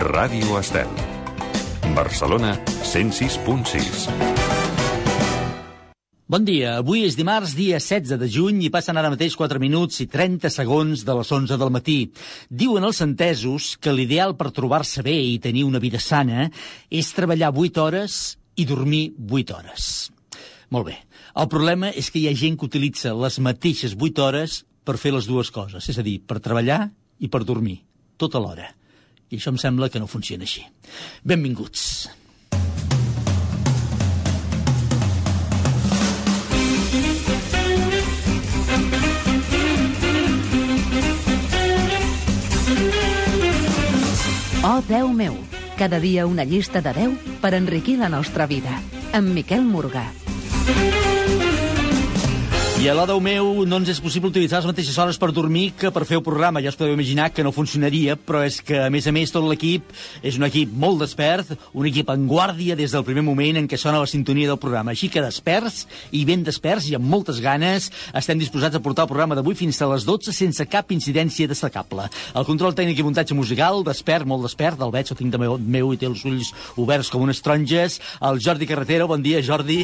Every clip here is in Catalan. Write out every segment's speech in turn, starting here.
Ràdio Estel. Barcelona 106.6. Bon dia, avui és dimarts, dia 16 de juny, i passen ara mateix 4 minuts i 30 segons de les 11 del matí. Diuen els entesos que l'ideal per trobar-se bé i tenir una vida sana és treballar 8 hores i dormir 8 hores. Molt bé. El problema és que hi ha gent que utilitza les mateixes 8 hores per fer les dues coses, és a dir, per treballar i per dormir, tota l'hora. I això em sembla que no funciona així. Benvinguts. Oh, Déu meu, cada dia una llista de 10 per enriquir la nostra vida. Amb Miquel Morgà. I a l'Odeu meu no ens és possible utilitzar les mateixes hores per dormir que per fer el programa. Ja us podeu imaginar que no funcionaria, però és que, a més a més, tot l'equip és un equip molt despert, un equip en guàrdia des del primer moment en què sona la sintonia del programa. Així que desperts, i ben desperts, i amb moltes ganes, estem disposats a portar el programa d'avui fins a les 12 sense cap incidència destacable. El control tècnic i muntatge musical, despert, molt despert, el veig, el tinc de meu, meu i té els ulls oberts com unes taronges. El Jordi Carretero, bon dia, Jordi.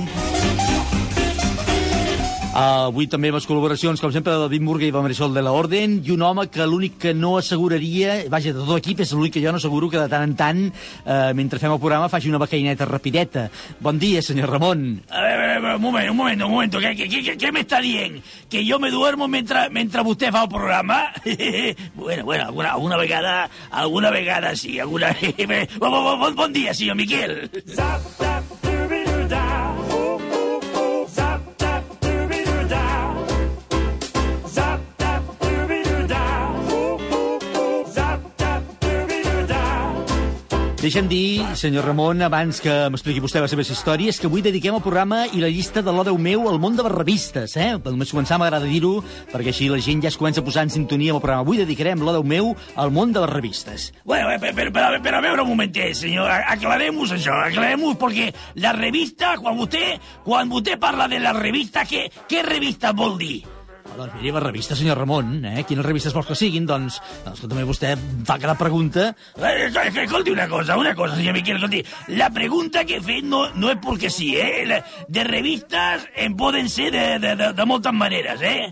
Uh, avui també amb les col·laboracions, com sempre, de David Murga i de Marisol de la Orden, i un home que l'únic que no asseguraria, vaja, de tot l'equip, és l'únic que jo no asseguro que de tant en tant, uh, mentre fem el programa, faci una becaineta rapideta. Bon dia, senyor Ramon. A ver, a ver, un momento, un momento, un momento. ¿Qué, qué, qué, qué me está dient? ¿Que yo me duermo mientras, mientras vostè fa el programa? bueno, bueno, alguna, alguna vegada, alguna vegada sí, alguna... bon, bon, bon, bon dia, senyor Miquel. Zap, zap, Deixa'm dir, senyor Ramon, abans que m'expliqui vostè les seves històries, que avui dediquem el programa i la llista de l'Odeu meu al món de les revistes, eh? Per només començar m'agrada dir-ho, perquè així la gent ja es comença a posar en sintonia amb el programa. Avui dedicarem l'Odeu meu al món de les revistes. Bueno, eh, pero, pero, pero a ver un momentet, señor. A- Aclaremos eso, aclaremos porque la revista, quan vostè, quan vostè parla de la revista, què, què revista vol dir? Doncs miri, les revistes, senyor Ramon, eh? Quines revistes vols que siguin? Doncs, doncs que també vostè fa cada pregunta. Eh, eh, Escolti una cosa, una cosa, senyor Miquel, escolti. La pregunta que he fet no, no és perquè sí, eh? La- De revistes en poden ser de, de, de, de moltes maneres, eh?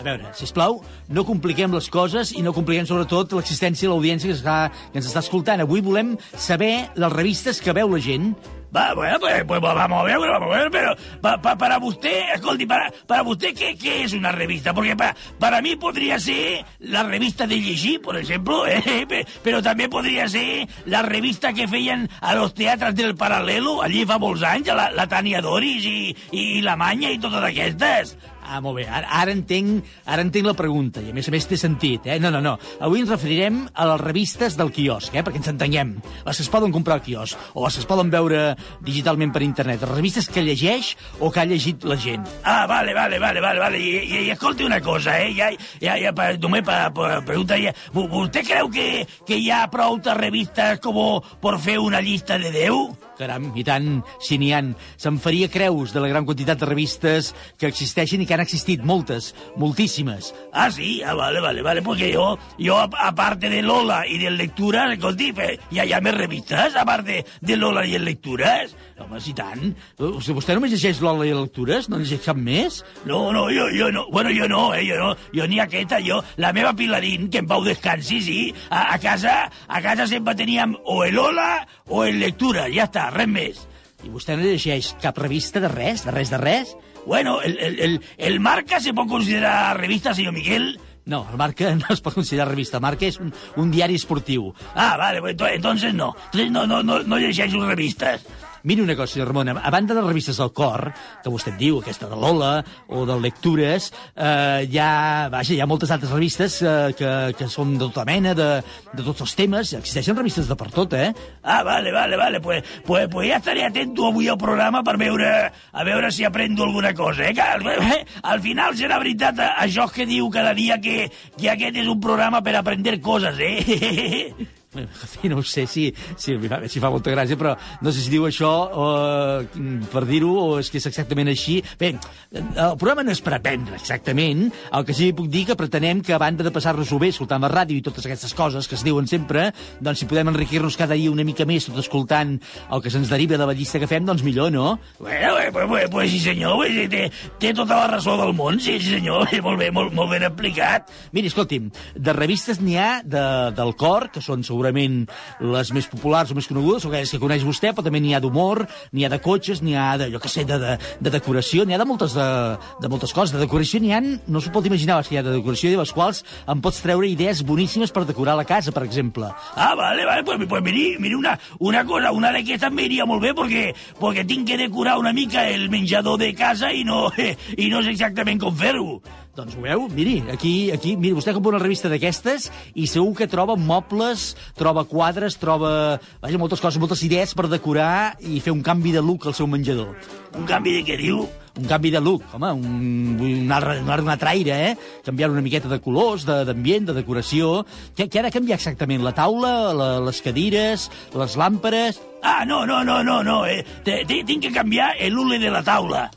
A veure, si plau, no compliquem les coses i no compliquem sobretot l'existència de l'audiència que, que ens està escoltant. Avui volem saber les revistes que veu la gent. Va, bueno, pues, pues vamos a ver, vamos a ver, pero pa, pa- para usted, escolti, para, para usted, ¿qué, ¿qué es una revista? Porque para, para mí podría ser la revista de llegir, por ejemplo, eh, pe- pero también podría ser la revista que feien a los teatres del Paral·lelo, allí fa molts anys, la, la Tania Doris i, i la Manya i totes aquestes. Ah, molt bé, ara, ara, entenc, ara entenc la pregunta, i a més a més té sentit, eh? No, no, no. Avui ens referirem a les revistes del quiosc, eh? Perquè ens entenguem. Les que es poden comprar al quiosc, o les que es poden veure digitalment per internet. Les revistes que llegeix o que ha llegit la gent. Ah, vale, vale, vale, vale, vale. I, i, i escolti una cosa, eh? Ja, ja, ja, pa, només per, per preguntar, ja, vo- vostè creu que, que hi ha prou revistes com per fer una llista de 10? Caram, i tant, si n'hi han. Se'n faria creus de la gran quantitat de revistes que existeixen i que han existit, moltes, moltíssimes. Ah, sí? Ah, vale, vale, vale, porque yo, yo a- aparte de Lola y de lecturas, escolti, fe, hi ha, hi ha més revistes, aparte de Lola i de lectures? Home, si tant. O sigui, vostè només llegeix Lola i lectures? No llegeix cap més? No, no, jo, jo no. Bueno, jo no, eh, jo no. Jo ni aquesta, jo. La meva Pilarín, que en pau descansi, sí. A, a casa, a casa sempre teníem o el Lola o el lectura, ja està, res més. I vostè no llegeix cap revista de res, de res, de res? Bueno, el, el, el, el Marca se pot considerar revista, senyor Miguel? No, el Marca no es pot considerar revista. Marca és un, un diari esportiu. Ah, vale, entonces no. Entonces no, no, no, no llegeixo revistes. Miri una cosa, senyor Ramon, a banda de les revistes del cor, que vostè en diu, aquesta de Lola, o de lectures, eh, hi, ha, vaja, hi ha moltes altres revistes eh, que, que són de tota mena, de, de tots els temes. Existeixen revistes de per tot, eh? Ah, vale, vale, vale. Pues, pues, pues ja estaré atento avui al programa per veure, a veure si aprendo alguna cosa, eh? Que eh? al final serà veritat eh, això que diu cada dia que, que aquest és un programa per aprender coses, eh? Sí, no ho sé si, si, si fa molta gràcia, però no sé si diu això eh, per dir-ho o és que és exactament així. Bé, el programa no és per aprendre exactament, el que sí que puc dir que pretenem que a banda de passar-nos-ho bé escoltant la ràdio i totes aquestes coses que es diuen sempre, doncs si podem enriquir-nos cada dia una mica més tot escoltant el que se'ns deriva de la llista que fem, doncs millor, no? Bueno, eh, pues, pues, pues sí senyor, pues, té, té tota la raó del món, sí, sí senyor, molt bé, molt, molt ben aplicat. Miri, escolti'm, de revistes n'hi ha de, del cor, que són segurament les més populars o més conegudes, o aquelles que coneix vostè, però també n'hi ha d'humor, n'hi ha de cotxes, n'hi ha de, jo què sé, de, de, de decoració, n'hi ha de moltes, de, de moltes coses. De decoració n'hi ha, no s'ho pot imaginar, que hi ha de decoració, de les quals em pots treure idees boníssimes per decorar la casa, per exemple. Ah, vale, vale, pues, pues miri, miri una, una cosa, una d'aquestes m'iria molt bé perquè, perquè tinc que decorar una mica el menjador de casa i no, i no sé exactament com fer-ho. Doncs ho veu? Miri, aquí, aquí miri, vostè compra una revista d'aquestes i segur que troba mobles, troba quadres, troba vaja, moltes coses, moltes idees per decorar i fer un canvi de look al seu menjador. Un canvi de què diu? Un canvi de look, home, un, un, altre, un altre traire, eh? Canviar una miqueta de colors, d'ambient, de, de decoració. Què, què ha de canviar exactament? La taula, la, les cadires, les làmpares... Ah, no, no, no, no, no, eh, te- te- tinc que canviar el hule de la taula.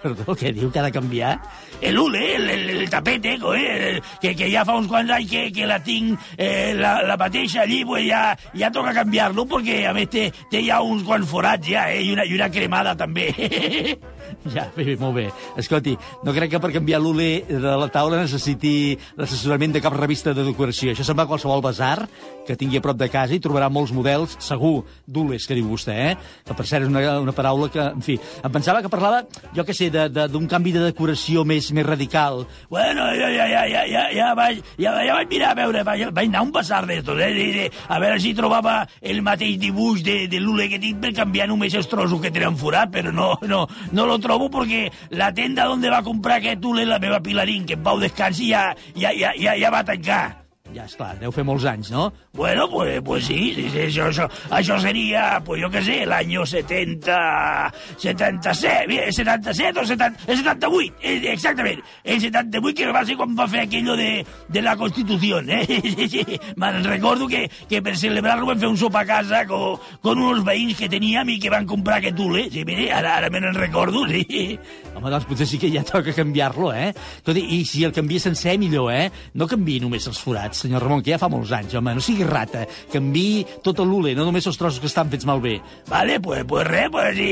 Perdó, què diu que ha de canviar? El hule, el, el, el tapete, eh, que, que ja fa uns quants anys que, que la tinc eh, la, la mateixa allí, pues ja, ja toca canviar-lo, perquè a més té, té ja uns quants forats ja, eh, i una, i una cremada també. Ja, bé, molt bé. Escolti, no crec que per canviar l'olé de la taula necessiti l'assessorament de cap revista de decoració. Això se'n va a qualsevol basar que tingui a prop de casa i trobarà molts models, segur, d'olés, que diu vostè, eh? Que per cert és una, una paraula que, en fi, em pensava que parlava, jo que sé, d'un canvi de decoració més més radical. Bueno, ja, ja, ja, ja, ja, ja, vaig, ja, ja vaig mirar a veure, vaig, vaig anar a un basar d'estos, eh, de, de, a veure si trobava el mateix dibuix de, de l'ule que tinc per canviar només els trossos que tenen forat, però no, no, no lo trobo perquè la tenda on va comprar aquest ule, la meva Pilarín, que en pau descansi, ja, ja, ja, ja, ja va tancar. Ja, és clar, deu fer molts anys, no? Bueno, pues, pues sí, sí, sí, això, això, això sería, pues yo qué sé, año 70, 77, bien, 77 o 70, el 78, eh, exactament, el 78 que va ser quan va fer aquello de, de la Constitució, eh? Sí, sí, me'n recordo que, que per celebrar-lo vam fer un sopar a casa con, con uns veïns que teníem i que van comprar aquest ule, sí, mire, ara, ara me'n recordo, sí. Home, doncs potser sí que ja toca canviar-lo, eh? Escolti, i si el canvia sencer, millor, eh? No canvi només els forats, senyor Ramon, que ja fa molts anys, home, no sigui rata. Canvi tot l'ule, no només els trossos que estan fets malbé. Vale, pues, pues res, pues sí.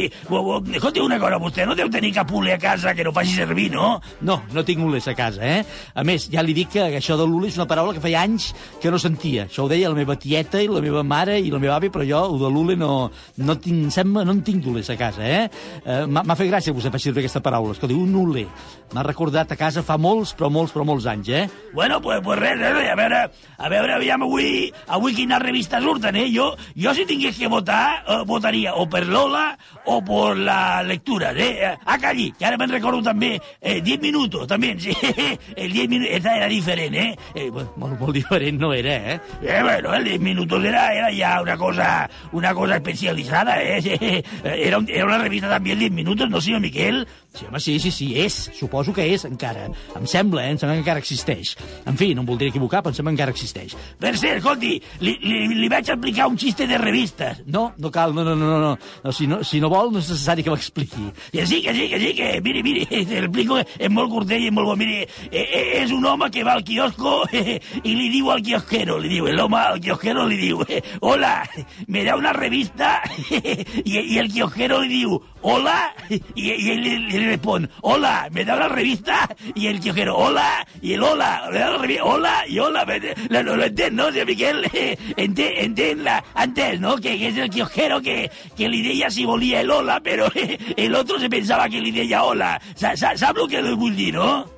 Escolti una cosa, vostè no deu tenir cap ule a casa que no faci servir, no? No, no tinc ulers a casa, eh? A més, ja li dic que això de l'ule és una paraula que feia anys que no sentia. Això ho deia la meva tieta i la meva mare i la meva àvia, però jo, ho de l'ule, no, no tinc, sembla, no en tinc d'ulers a casa, eh? eh M'ha m'ha fet gràcia que vostè faci servir aquesta paraula. Escolti, un ule. M'ha recordat a casa fa molts, però molts, però molts anys, eh? Bueno, pues, pues res, res, a veure, a veure, aviam avui, avui quina revista surten, eh? Jo, jo si tingués que votar, eh, votaria o per Lola o per la lectura, eh? A Calli, que ara me'n recordo també, eh, 10 minutos, també, sí, el 10 minutos, esta era diferent, eh? eh Molt, molt diferent no era, eh? Eh, bueno, el 10 minutos era, era ya una cosa, una cosa especializada, ¿eh? Era, un- era una revista también 10 minutos, ¿no, señor Miquel? Sí, home, sí, sí, sí, és. Suposo que és, encara. Em sembla, eh? Em sembla que encara existeix. En fi, no em voldria equivocar, però que encara existeix. Per cert, escolti, li, li, li vaig aplicar un xiste de revistes. No, no cal, no, no, no, no. no. si, no si no vol, no és necessari que m'expliqui. Que sí, que sí, que sí, que miri, miri, l'explico, és molt curtell i molt bo. Miri, eh, eh, és un home que va al quiosco i li diu al quiosquero, li diu, el home al quiosquero li diu, hola, me da una revista, i, i el quiosquero li diu, hola, i, i ell li, li respon, hola, me da una revista, i el quiosquero, hola, i el hola, me da la revista, hola, i hola, me, lo, lo, lo entén, no, senyor Miquel? Entén, entén, la, entén, no?, que, que és el quiosquero que, que li deia si volia el hola, però el otro se pensava que li deia hola. Sa, sa, sap el que li vull dir, no?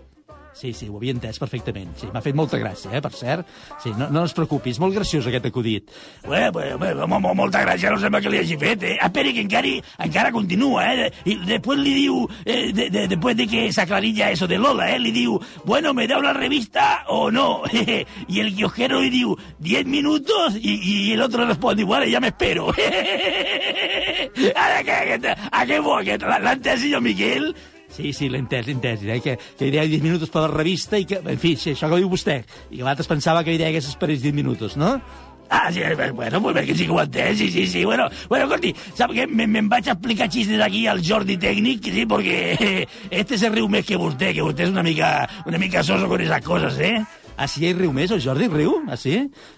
Sí, sí, ho havia entès perfectament. Sí, m'ha fet molta gràcia, eh, per cert. Sí, no, no es preocupi, és molt graciós aquest acudit. Bé, bé, bé, mo- mo- molta gràcia, no sembla que li hagi fet, eh? Esperi que encara, encara continua, eh? I després li diu, eh, de, de, després de que s'aclarilla eso de Lola, eh? Li diu, bueno, ¿me da una revista o no? y el kiosquero le diu, ¿10 minutos? Y, y el otro responde, bueno, ya me espero. Ara, que, que, a què bo, que l'ha entès, senyor Miquel? Sí, sí, l'he entès, l'he entès. Eh? Que, que hi deia 10 minuts per la revista i que, en fi, sí, això que diu vostè. I que l'altre pensava que hi deia que s'esperés 10 minuts, no? Ah, sí, eh, bueno, pues bé que sí que ho entès, sí, sí, sí. Bueno, bueno, escolti, sap què? Me- Me'n vaig a explicar xistes aquí al Jordi Tècnic, sí, porque este se riu més que vostè, que vostè és una mica, una mica soso con esas cosas, eh? Ah, sí, ell riu més, el Jordi riu? Ah, sí?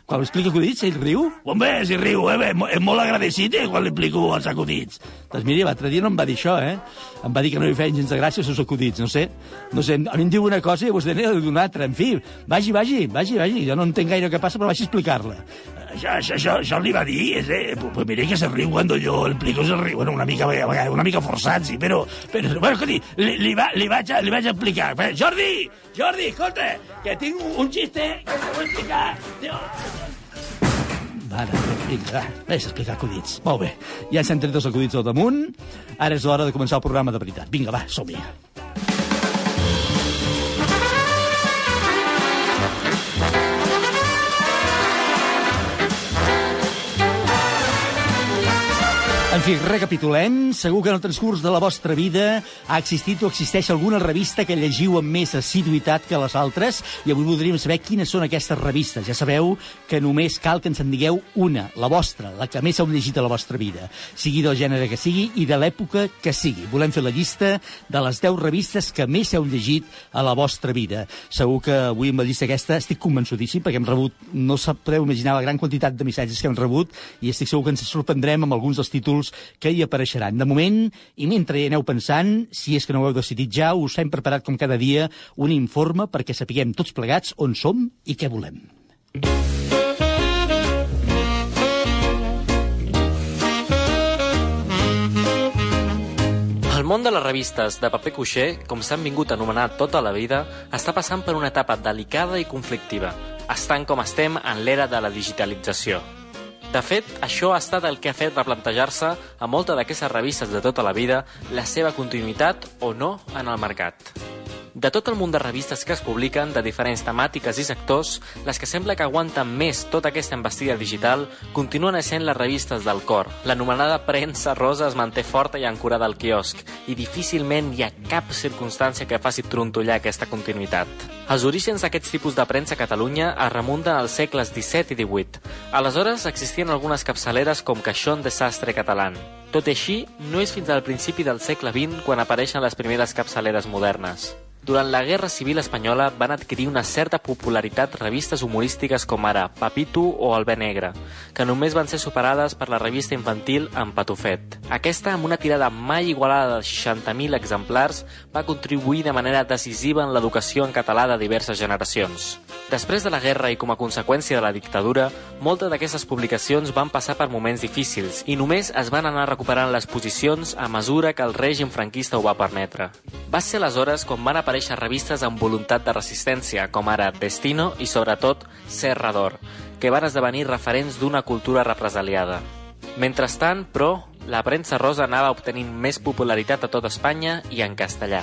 Quan explica acudits, ell riu? Hombre, si riu, eh? És mo- És molt agradecit, eh, quan li explico els acudits. Doncs miri, l'altre dia no em va dir això, eh? Em va dir que no li feien gens de gràcia els seus acudits, no sé. No sé, a mi em diu una cosa i vostè n'ha de dir una altra. En fi, vagi, vagi, vagi, vagi. Jo no entenc gaire què passa, però vagi a explicar-la. Això, això, això, això li va dir, és, eh? Pues, pues mire que se riu cuando yo le explico, se riu, bueno, una mica, una mica forçat, sí, però, però bueno, escolti, li, li, va, li, vaig a, li vaig a explicar. Jordi, Jordi, escolta, que tinc un, un xiste que te vull explicar. Ara, vinga, deixa explicar acudits. Molt bé, ja s'han tret els acudits al damunt, ara és l'hora de començar el programa de veritat. Vinga, va, som-hi. En fi, recapitulem. Segur que en el transcurs de la vostra vida ha existit o existeix alguna revista que llegiu amb més assiduïtat que les altres i avui voldríem saber quines són aquestes revistes. Ja sabeu que només cal que ens en digueu una, la vostra, la que més heu llegit a la vostra vida, sigui del gènere que sigui i de l'època que sigui. Volem fer la llista de les 10 revistes que més heu llegit a la vostra vida. Segur que avui amb la llista aquesta estic convençudíssim perquè hem rebut, no sap- podeu imaginar la gran quantitat de missatges que hem rebut i estic segur que ens sorprendrem amb alguns dels títols que hi apareixeran. De moment, i mentre hi aneu pensant, si és que no ho heu decidit ja, us hem preparat com cada dia un informe perquè sapiguem tots plegats on som i què volem. El món de les revistes de paper cuixer, com s'han vingut a anomenar tota la vida, està passant per una etapa delicada i conflictiva, estant com estem en l'era de la digitalització. De fet, això ha estat el que ha fet replantejar-se a molta d'aquestes revistes de tota la vida la seva continuïtat o no en el mercat. De tot el munt de revistes que es publiquen, de diferents temàtiques i sectors, les que sembla que aguanten més tota aquesta embestida digital continuen essent les revistes del cor. L'anomenada premsa rosa es manté forta i ancorada al quiosc, i difícilment hi ha cap circumstància que faci trontollar aquesta continuïtat. Els orígens d'aquests tipus de premsa a Catalunya es remunten als segles XVII i XVIII. Aleshores existien algunes capçaleres com Caixón de Sastre Catalán. Tot i així, no és fins al principi del segle XX quan apareixen les primeres capçaleres modernes. Durant la Guerra Civil Espanyola van adquirir una certa popularitat revistes humorístiques com ara Papito o El Bé Negre, que només van ser superades per la revista infantil En Patufet. Aquesta, amb una tirada mai igualada de 60.000 exemplars, va contribuir de manera decisiva en l'educació en català de diverses generacions. Després de la guerra i com a conseqüència de la dictadura, moltes d'aquestes publicacions van passar per moments difícils i només es van anar recuperant les posicions a mesura que el règim franquista ho va permetre. Va ser aleshores quan van aparèixer revistes amb voluntat de resistència, com ara Destino i, sobretot, Serrador, que van esdevenir referents d'una cultura represaliada. Mentrestant, però, la premsa rosa anava obtenint més popularitat a tota Espanya i en castellà.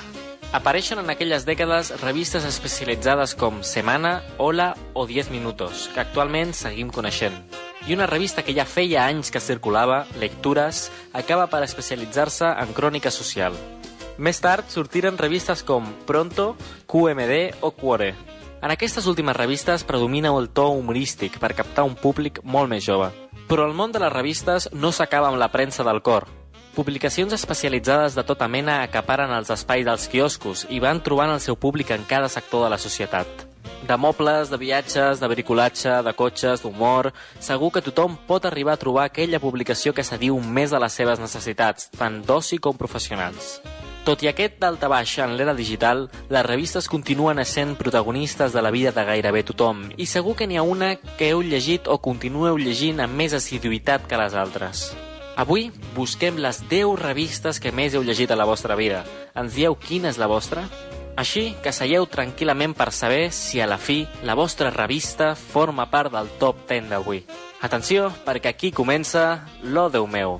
Apareixen en aquelles dècades revistes especialitzades com Semana, Hola o 10 Minutos, que actualment seguim coneixent. I una revista que ja feia anys que circulava, Lectures, acaba per especialitzar-se en crònica social. Més tard sortiren revistes com Pronto, QMD o Cuore. En aquestes últimes revistes predomina el to humorístic per captar un públic molt més jove. Però el món de les revistes no s'acaba amb la premsa del cor. Publicacions especialitzades de tota mena acaparen els espais dels quioscos i van trobant el seu públic en cada sector de la societat. De mobles, de viatges, de bricolatge, de cotxes, d'humor... Segur que tothom pot arribar a trobar aquella publicació que s'adiu més a les seves necessitats, tant d'oci com professionals. Tot i aquest daltabaix en l'era digital, les revistes continuen essent protagonistes de la vida de gairebé tothom, i segur que n'hi ha una que heu llegit o continueu llegint amb més assiduïtat que les altres. Avui busquem les 10 revistes que més heu llegit a la vostra vida. Ens dieu quina és la vostra? Així que seieu tranquil·lament per saber si a la fi la vostra revista forma part del top 10 d'avui. Atenció, perquè aquí comença l'O Déu meu.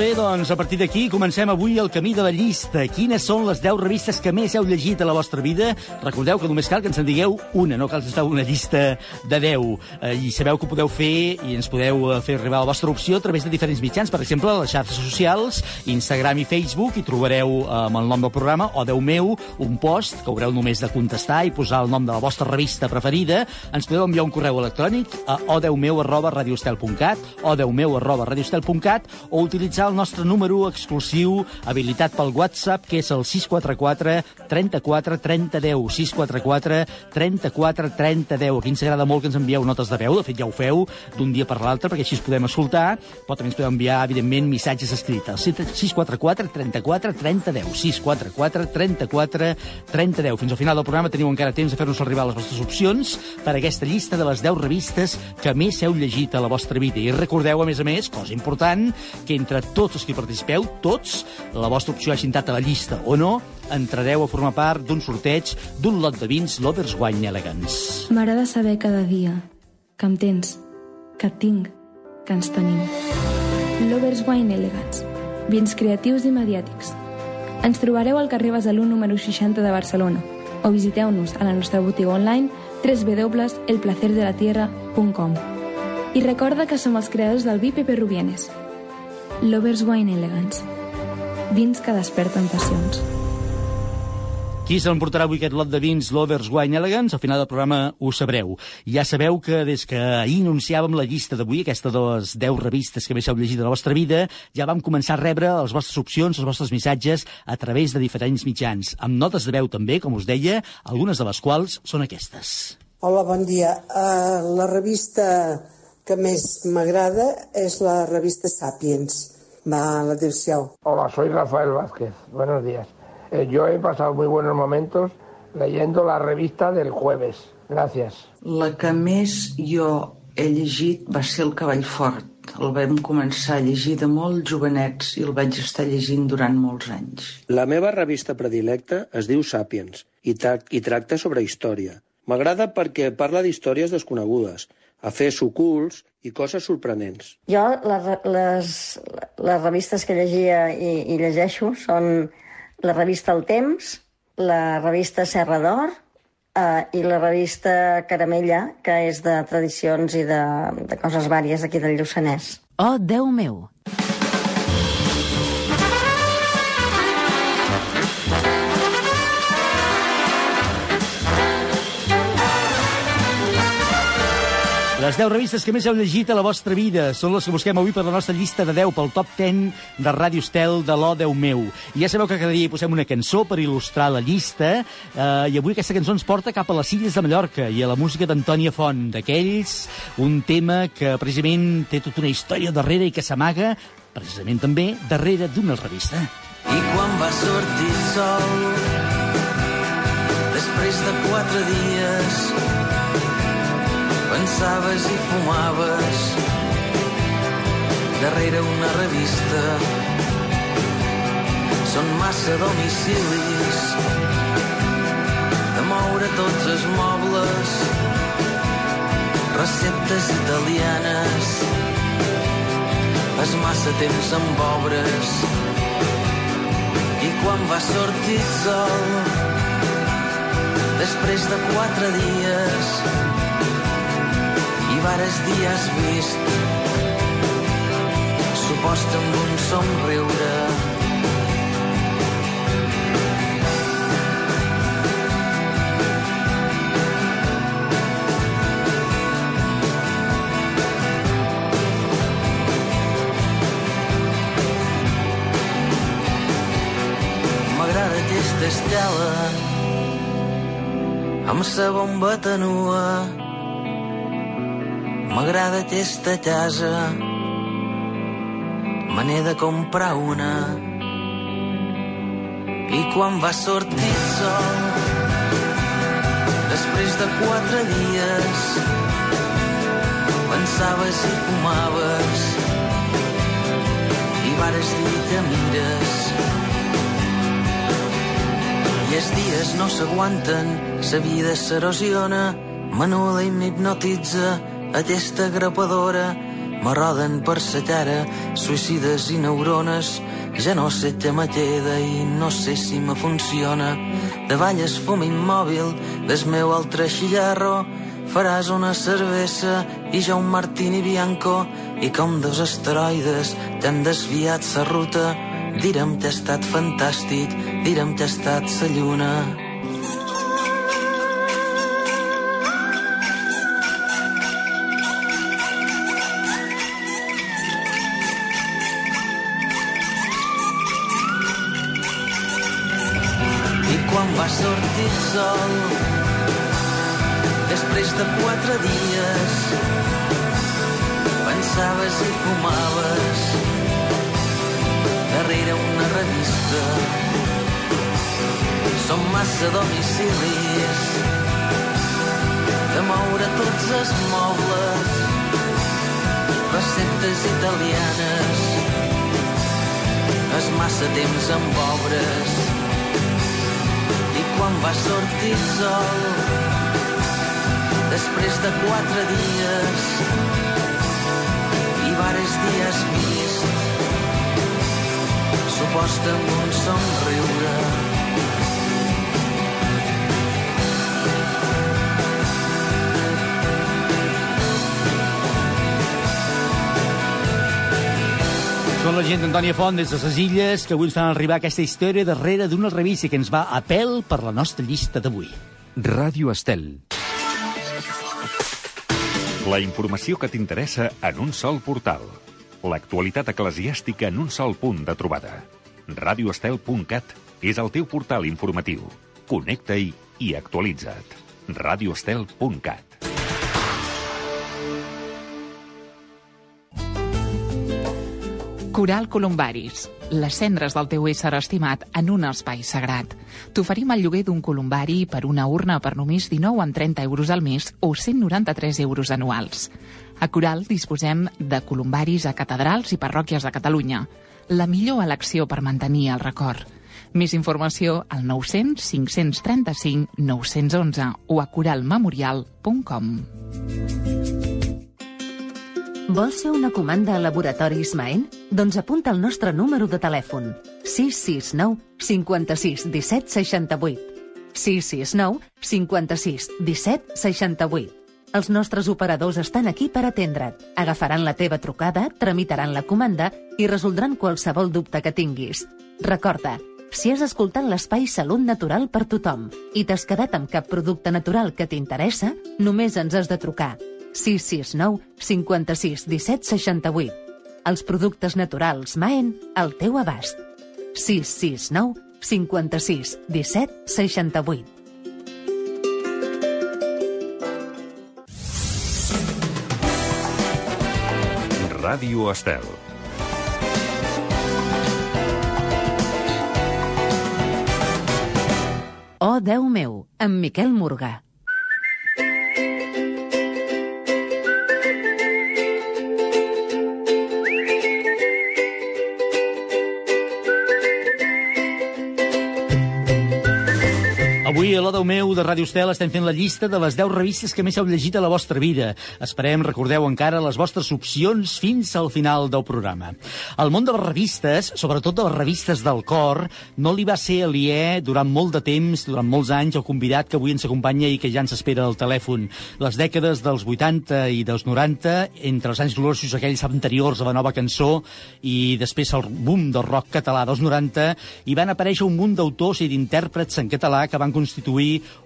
Bé, doncs a partir d'aquí comencem avui el camí de la llista. Quines són les 10 revistes que més heu llegit a la vostra vida? Recordeu que només cal que ens en digueu una, no cal estar una llista de 10. Eh, I sabeu que ho podeu fer i ens podeu eh, fer arribar la vostra opció a través de diferents mitjans. Per exemple, les xarxes socials, Instagram i Facebook, i trobareu eh, amb el nom del programa, o Déu meu, un post que haureu només de contestar i posar el nom de la vostra revista preferida. Ens podeu enviar un correu electrònic a odeumeu arroba radiostel.cat, odeumeu arroba radiostel.cat, o utilitzar el nostre número exclusiu habilitat pel WhatsApp, que és el 644 34 30 10. 644 34 30 10. Aquí ens agrada molt que ens envieu notes de veu, de fet ja ho feu d'un dia per l'altre, perquè així es podem escoltar, però també ens podeu enviar, evidentment, missatges escrits. 644 34 30 10. 644 34 30 10. Fins al final del programa teniu encara temps de fer-nos arribar les vostres opcions per aquesta llista de les 10 revistes que més heu llegit a la vostra vida. I recordeu, a més a més, cosa important, que entre tots els que participeu, tots, la vostra opció hagi entrat a la llista o no, entrareu a formar part d'un sorteig d'un lot de vins Lovers Wine Elegance. M'agrada saber cada dia que em tens, que et tinc, que ens tenim. Lovers Wine Elegance. Vins creatius i mediàtics. Ens trobareu al carrer Besalú número 60 de Barcelona o visiteu-nos a la nostra botiga online www.elplacerdelatierra.com I recorda que som els creadors del vi Pepe. Lovers Wine Elegance. Vins que desperten passions. Qui se l'emportarà avui aquest lot de vins Lovers Wine Elegance? Al final del programa ho sabreu. Ja sabeu que des que ahir anunciàvem la llista d'avui, aquesta de les 10 revistes que més heu llegit de la vostra vida, ja vam començar a rebre les vostres opcions, els vostres missatges a través de diferents mitjans, amb notes de veu també, com us deia, algunes de les quals són aquestes. Hola, bon dia. Uh, la revista que més m'agrada és la revista Sapiens. Va, l'adéu-siau. Hola, soy Rafael Vázquez. Buenos días. Eh, yo he pasado muy buenos momentos leyendo la revista del jueves. Gracias. La que més jo he llegit va ser El cavall fort. El vam començar a llegir de molt jovenets i el vaig estar llegint durant molts anys. La meva revista predilecta es diu Sapiens i, tra i tracta sobre història. M'agrada perquè parla d'històries desconegudes, afers ocults i coses sorprenents. Jo, les, les, les revistes que llegia i, i llegeixo són la revista El Temps, la revista Serra d'Or eh, i la revista Caramella, que és de tradicions i de, de coses vàries aquí del Lluçanès. Oh, Déu meu! Les 10 revistes que més heu llegit a la vostra vida són les que busquem avui per la nostra llista de 10 pel top 10 de Ràdio Estel de l'O Déu meu. I ja sabeu que cada dia hi posem una cançó per il·lustrar la llista eh, i avui aquesta cançó ens porta cap a les Illes de Mallorca i a la música d'Antònia Font, d'aquells, un tema que precisament té tota una història darrere i que s'amaga precisament també darrere d'una revista. I quan va sortir sol, després de quatre dies, pensaves i fumaves darrere una revista. Són massa domicilis de moure tots els mobles, receptes italianes, és massa temps amb obres i quan va sortir sol després de quatre dies vares dir has vist. Suposta amb un somriure. M'agrada aquesta estela amb sa bomba tenua M'agrada aquesta casa, me n'he de comprar una. I quan va sortir el sol, després de quatre dies, pensaves i fumaves, i vares dir que mires. I els dies no s'aguanten, sa vida s'erosiona, m'anula i m'hipnotitza, aquesta grapadora me roden per sa cara, suïcides i neurones. Ja no sé què me queda i no sé si me funciona. Davall es fum immòbil del meu altre xillarro, faràs una cervesa i jo un martini bianco i com dos asteroides t'han desviat sa ruta. Direm que ha estat fantàstic, direm que ha estat sa lluna. El sol, després de quatre dies, pensaves i fumaves. Darrere una revista. Som massa domicilis. De moure tots els mobles, receptes italianes, és massa temps amb obres quan va sortir sol. Després de quatre dies i vares dies vist suposta amb un somriure Són la gent d'Antònia Font des de les Illes que avui ens fan arribar aquesta història darrere d'una revista que ens va a pèl per la nostra llista d'avui. Ràdio Estel. La informació que t'interessa en un sol portal. L'actualitat eclesiàstica en un sol punt de trobada. radioestel.cat és el teu portal informatiu. Connecta-hi i actualitza't. radioestel.cat Coral Columbaris, les cendres del teu ésser estimat en un espai sagrat. T'oferim el lloguer d'un columbari per una urna per només 19 amb 30 euros al mes o 193 euros anuals. A Coral disposem de columbaris a catedrals i parròquies de Catalunya. La millor elecció per mantenir el record. Més informació al 900 535 911 o a coralmemorial.com. Vols fer una comanda a Laboratoris Maen? Doncs apunta el nostre número de telèfon. 669 56 17 68. 669 56 17 68. Els nostres operadors estan aquí per atendre't. Agafaran la teva trucada, tramitaran la comanda i resoldran qualsevol dubte que tinguis. Recorda, si has escoltat l'espai Salut Natural per tothom i t'has quedat amb cap producte natural que t'interessa, només ens has de trucar 669 56 17 68. Els productes naturals Maen al teu abast. 669 56 17 68. Ràdio Estel. Oh, Déu meu, amb Miquel Morgà. Avui a l'Odeu meu de Ràdio Estel estem fent la llista de les 10 revistes que més heu llegit a la vostra vida. Esperem, recordeu encara, les vostres opcions fins al final del programa. El món de les revistes, sobretot de les revistes del cor, no li va ser aliè durant molt de temps, durant molts anys, el convidat que avui ens acompanya i que ja ens espera al telèfon. Les dècades dels 80 i dels 90, entre els anys gloriosos aquells anteriors a la nova cançó i després el boom del rock català dels 90, hi van aparèixer un munt d'autors i d'intèrprets en català que van constituir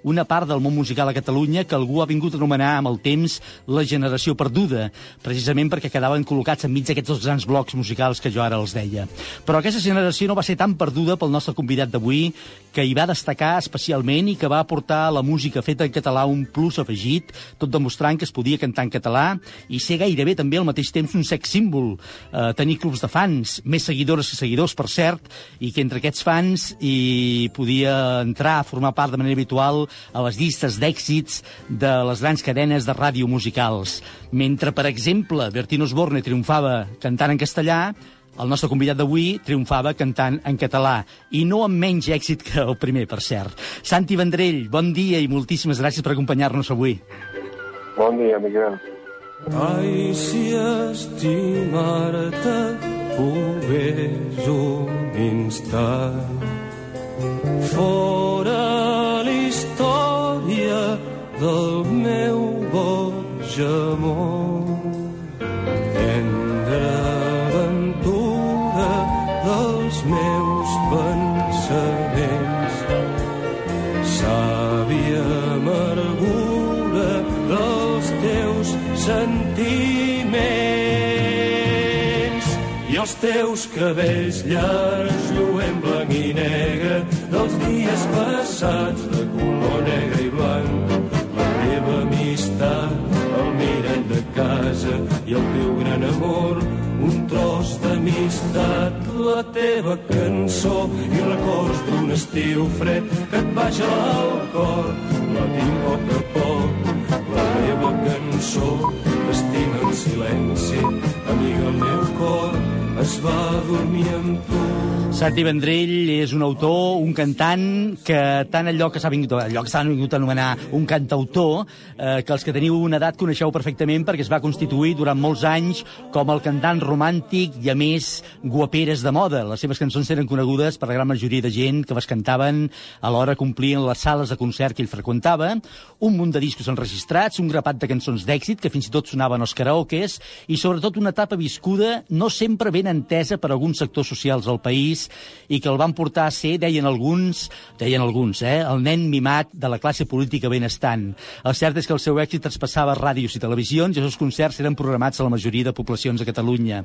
una part del món musical a Catalunya que algú ha vingut a anomenar amb el temps la generació perduda, precisament perquè quedaven col·locats enmig d'aquests dos grans blocs musicals que jo ara els deia. Però aquesta generació no va ser tan perduda pel nostre convidat d'avui, que hi va destacar especialment i que va aportar a la música feta en català un plus afegit, tot demostrant que es podia cantar en català i ser gairebé també al mateix temps un sex símbol, eh, tenir clubs de fans, més seguidores que seguidors, per cert, i que entre aquests fans hi podia entrar a formar part de manera habitual a les llistes d'èxits de les grans cadenes de ràdio musicals. Mentre, per exemple, Bertino Osborne triomfava cantant en castellà, el nostre convidat d'avui triomfava cantant en català, i no amb menys èxit que el primer, per cert. Santi Vendrell, bon dia i moltíssimes gràcies per acompanyar-nos avui. Bon dia, Miquel. Ai, si estimar-te pogués un instant fora del meu boig amor. Tendre aventura dels meus pensaments sàvia amargura dels teus sentiments. I els teus cabells llargs lluent blanc i negre dels dies passats de color negre el teu gran amor un tros d'amistat la teva cançó i records d'un estiu fred que et va gelar el cor. La tinc poc a poc la meva cançó t'estima en silenci amiga el meu cor es va dormir amb tu Santi Vendrell és un autor, un cantant, que tant allò que s'ha vingut, allò que s'ha vingut a anomenar un cantautor, eh, que els que teniu una edat coneixeu perfectament perquè es va constituir durant molts anys com el cantant romàntic i, a més, guaperes de moda. Les seves cançons eren conegudes per la gran majoria de gent que les cantaven a l'hora complien les sales de concert que ell freqüentava, un munt de discos enregistrats, un grapat de cançons d'èxit que fins i tot sonaven als karaokes i, sobretot, una etapa viscuda no sempre ben entesa per alguns sectors socials del país i que el van portar a ser, deien alguns, deien alguns, eh, el nen mimat de la classe política benestant. El cert és que el seu èxit traspassava ràdios i televisions i els seus concerts eren programats a la majoria de poblacions de Catalunya.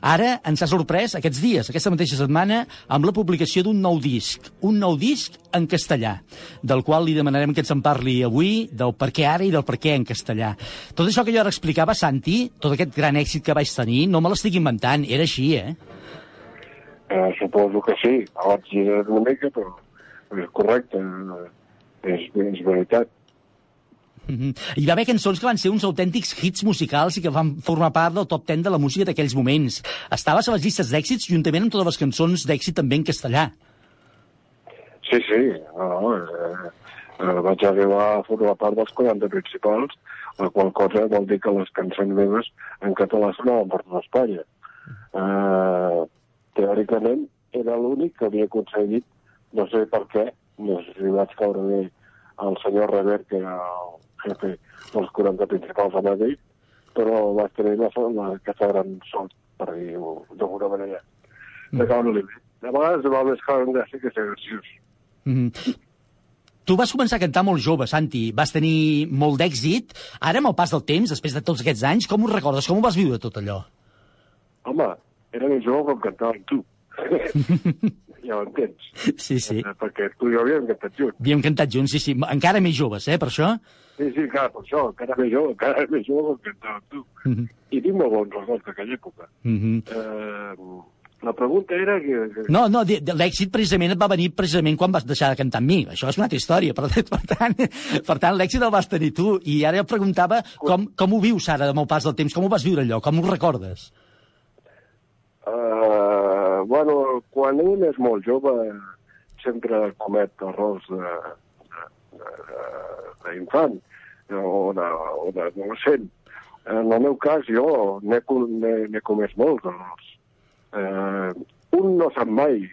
Ara ens ha sorprès aquests dies, aquesta mateixa setmana, amb la publicació d'un nou disc, un nou disc en castellà, del qual li demanarem que ens en parli avui, del per què ara i del per què en castellà. Tot això que jo ara explicava, Santi, tot aquest gran èxit que vaig tenir, no me l'estic inventant, era així, eh? Eh, suposo que sí, abans era una mica, però és correcte, eh, és, és veritat. Mhm. Hi va haver cançons que van ser uns autèntics hits musicals i que van formar part del top 10 de la música d'aquells moments. Estaves a les llistes d'èxits juntament amb totes les cançons d'èxit també en castellà. Sí, sí, no, no, eh, eh, vaig arribar a formar part dels 40 principals, la qual cosa vol dir que les cançons meves en català sonaven per tot Espanya. Eh, teòricament era l'únic que havia aconseguit, no sé per què, no sé si vaig caure bé al senyor Rever, que era el jefe dels 40 principals a Madrid, però vaig tenir la, la, aquesta gran sort, per dir-ho d'alguna manera, de caure-li bé. De vegades va més caure en gràcia que ser graciós. Mm -hmm. Tu vas començar a cantar molt jove, Santi. Vas tenir molt d'èxit. Ara, amb el pas del temps, després de tots aquests anys, com ho recordes? Com ho vas viure, tot allò? Home, era més jove cantava amb tu. ja ho entens. Sí, sí. Eh, Perquè tu i jo havíem cantat junts. Havíem cantat junts, sí, sí. Encara més joves, eh, per això? Sí, sí, clar, per això, encara més jove, encara més jove cantava amb tu. Mm -hmm. I tinc molt bons records d'aquella època. Mm -hmm. Eh, la pregunta era que... que... No, no, l'èxit precisament et va venir precisament quan vas deixar de cantar amb mi. Això és una altra història. Per, per tant, per tant l'èxit el vas tenir tu. I ara em preguntava com, com ho vius ara, amb el pas del temps? Com ho vas viure allò? Com ho recordes? Bueno, quan un és molt jove sempre comet errors d'infant o d'adolescent. En el meu cas, jo n'he co- n'he n'he comès molts errors. Uh, un no sap mai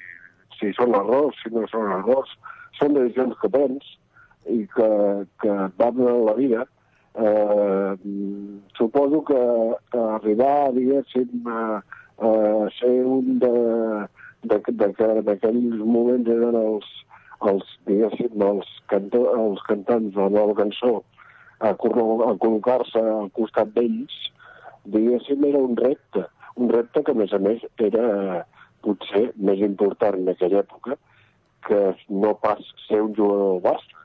si són errors, si no són errors. Són decisions que prens i que, que et van la vida. Uh, suposo que, arribar, diguéssim, a, a ser un de, de, de, que d'aquells moments eren els, els diguéssim, els, canto, els cantants de nova cançó, a, a col·locar-se al costat d'ells, diguéssim, era un repte. Un repte que, a més a més, era potser més important en aquella època que no pas ser un jugador del Barça.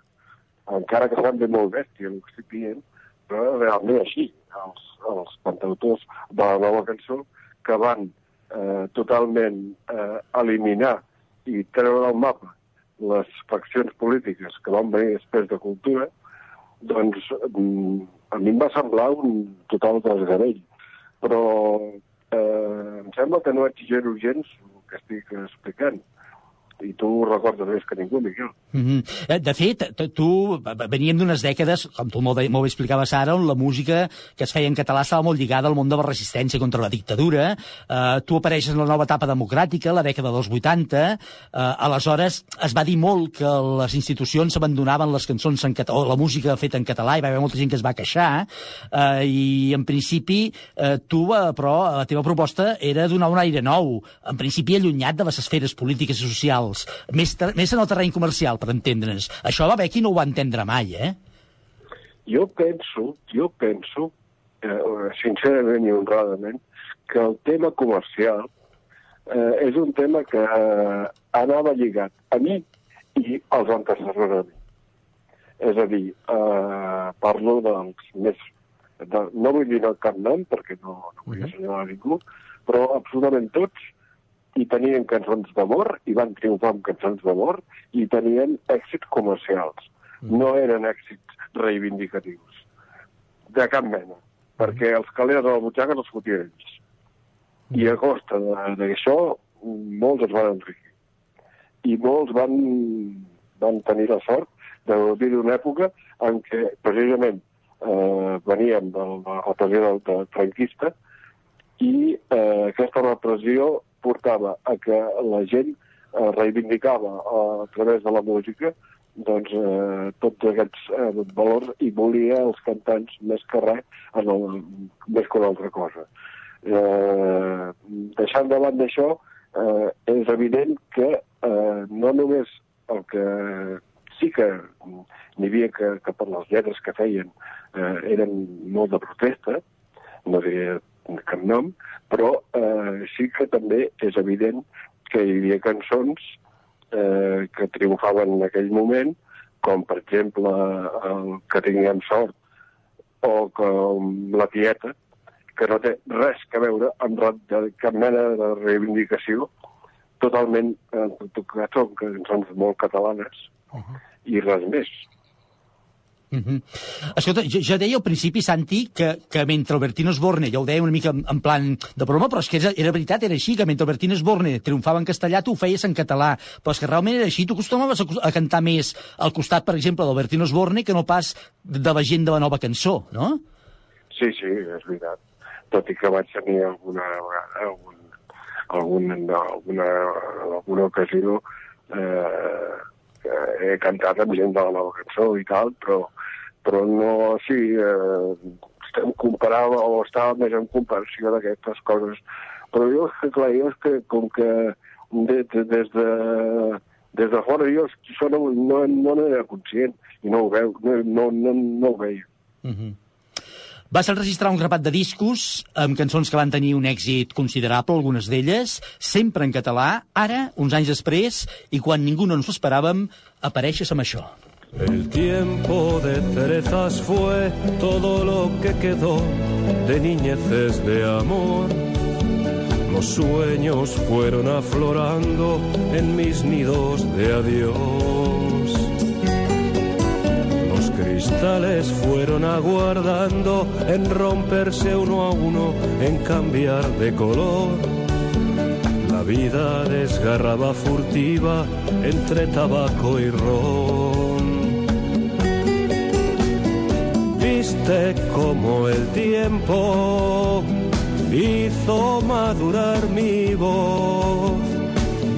Encara que sembli molt bèstia el que estic dient, però realment així. Els, els cantautors de la nova cançó que van eh, totalment eh, eliminar i treure del mapa les faccions polítiques que van venir després de cultura, doncs mm, a mi em va semblar un total desgavell. Però eh, em sembla que no exagero gens el que estic explicant. I tu ho recordes més que ningú, Miquel. Mm -hmm. De fet, tu veníem d'unes dècades, com tu molt molt explicaves ara, on la música que es feia en català estava molt lligada al món de la resistència contra la dictadura. Uh, tu apareixes en la nova etapa democràtica, la dècada dels 80. Uh, aleshores, es va dir molt que les institucions abandonaven les cançons en català, o la música feta en català, i va haver molta gent que es va queixar. Uh, I, en principi, uh, tu, uh, però, la teva proposta era donar un aire nou, en principi allunyat de les esferes polítiques i socials, més, ter- més en el terreny comercial, per entendre'ns. Això va haver qui no ho va entendre mai, eh? Jo penso, jo penso, eh, sincerament i honradament, que el tema comercial eh, és un tema que eh, anava lligat a mi i als antecessors de mi. És a dir, eh, parlo dels més... De, no vull dir el cap nom, perquè no, no vull assenyalar ningú, però absolutament tots i tenien cançons d'amor, i van triomfar amb cançons d'amor, i tenien èxits comercials. No eren èxits reivindicatius. De cap mena. Perquè els calés de la butxaca els fotien ells. I a costa de- d'això, molts es van enriquir. I molts van, van tenir la sort de gaudir d'una època en què, precisament, eh, veníem de la repressió del, del franquista i eh, aquesta repressió portava a que la gent eh, reivindicava eh, a través de la música doncs, eh, tots aquests eh, valors i volia els cantants més que res, en el, més que una altra cosa. Eh, deixant de banda això, eh, és evident que eh, no només el que sí que n'hi havia que, que per les lletres que feien eh, eren molt de protesta, no diré cap nom, però eh, sí que també és evident que hi havia cançons eh, que triomfaven en aquell moment, com per exemple el que tinguem sort o com la tieta, que no té res que veure amb cap mena de reivindicació, totalment, eh, en tot cas, són cançons molt catalanes i res més. Uh. Escolta, jo, jo deia al principi, Santi, que, que mentre Albertino Osborne, jo ho deia una mica en, en plan de broma, però és que era, era veritat, era així, que mentre Albertino Osborne triomfava en castellà, tu ho feies en català, però és que realment era així, tu acostumaves a, a cantar més al costat, per exemple, d'Albertino Osborne que no pas de la gent de la nova cançó, no? Sí, sí, és veritat. Tot i que vaig tenir alguna vegada, algun, algun, alguna, alguna ocasió eh, que he cantat amb gent de la nova cançó i tal, però, però no, sí, eh, estem comparava o estava més en comparació d'aquestes coses. Però jo, clar, jo és que com que de, de, des de des de fora jo això no, no, no n'era conscient i no ho veu, no, no, no, no ho veia. Uh -huh. Vas enregistrar un grapat de discos amb cançons que van tenir un èxit considerable, algunes d'elles, sempre en català. Ara, uns anys després, i quan ningú no ens ho esperàvem, apareixes amb això. El tiempo de cerezas fue todo lo que quedó de niñeces de amor. Los sueños fueron aflorando en mis nidos de adiós. Fueron aguardando en romperse uno a uno, en cambiar de color. La vida desgarraba furtiva entre tabaco y ron. Viste como el tiempo hizo madurar mi voz,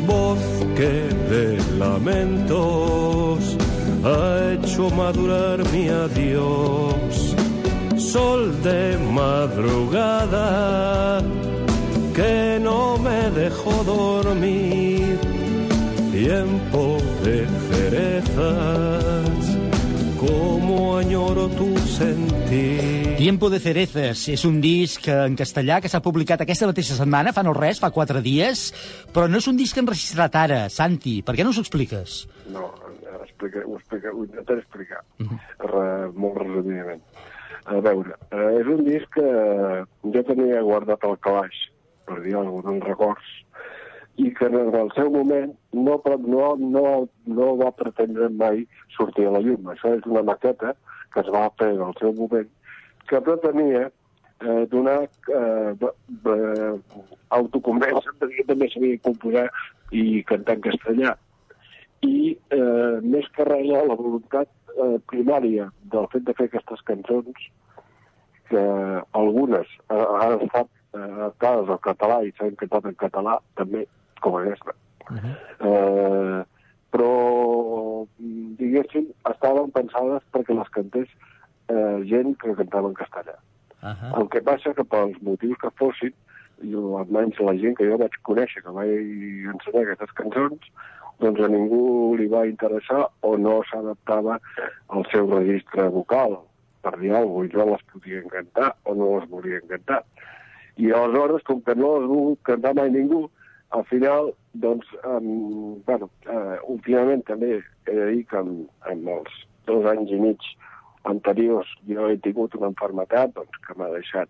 voz que de lamentos ha hecho madurar mi adiós. Sol de madrugada que no me dejó dormir, tiempo de cerezas, como añoro tu sentir. Tiempo de Cerezas és un disc en castellà que s'ha publicat aquesta mateixa setmana, fa no res, fa quatre dies, però no és un disc enregistrat ara, Santi. Per què no us ho expliques? No, explica, ho, explica, ho intentaré explicar re, molt resumidament. A veure, eh, és un disc que jo tenia guardat al calaix, per dir alguna cosa, records, i que en el seu moment no, no, no, no va pretendre mai sortir a la llum. Això és una maqueta que es va fer en el seu moment, que pretenia eh, donar eh, autoconvença de que també sabia composar i cantar en castellà i eh, més que res la voluntat eh, primària del fet de fer aquestes cançons, que algunes eh, han estat eh, adaptades al català i s'han cantat en català, també, com aquesta. eh, però, diguéssim, estaven pensades perquè les cantés eh, gent que cantava en castellà. Uh -huh. El que passa que pels motius que fossin, jo, almenys la gent que jo vaig conèixer, que vaig ensenyar aquestes cançons, doncs a ningú li va interessar o no s'adaptava al seu registre vocal, per dir alguna cosa, no les podien cantar o no les volien cantar. I aleshores, com que no les volgut cantar mai ningú, al final, doncs, um, bueno, uh, últimament també he de dir que amb, amb els dos anys i mig anteriors jo he tingut una enfermetat doncs, que m'ha deixat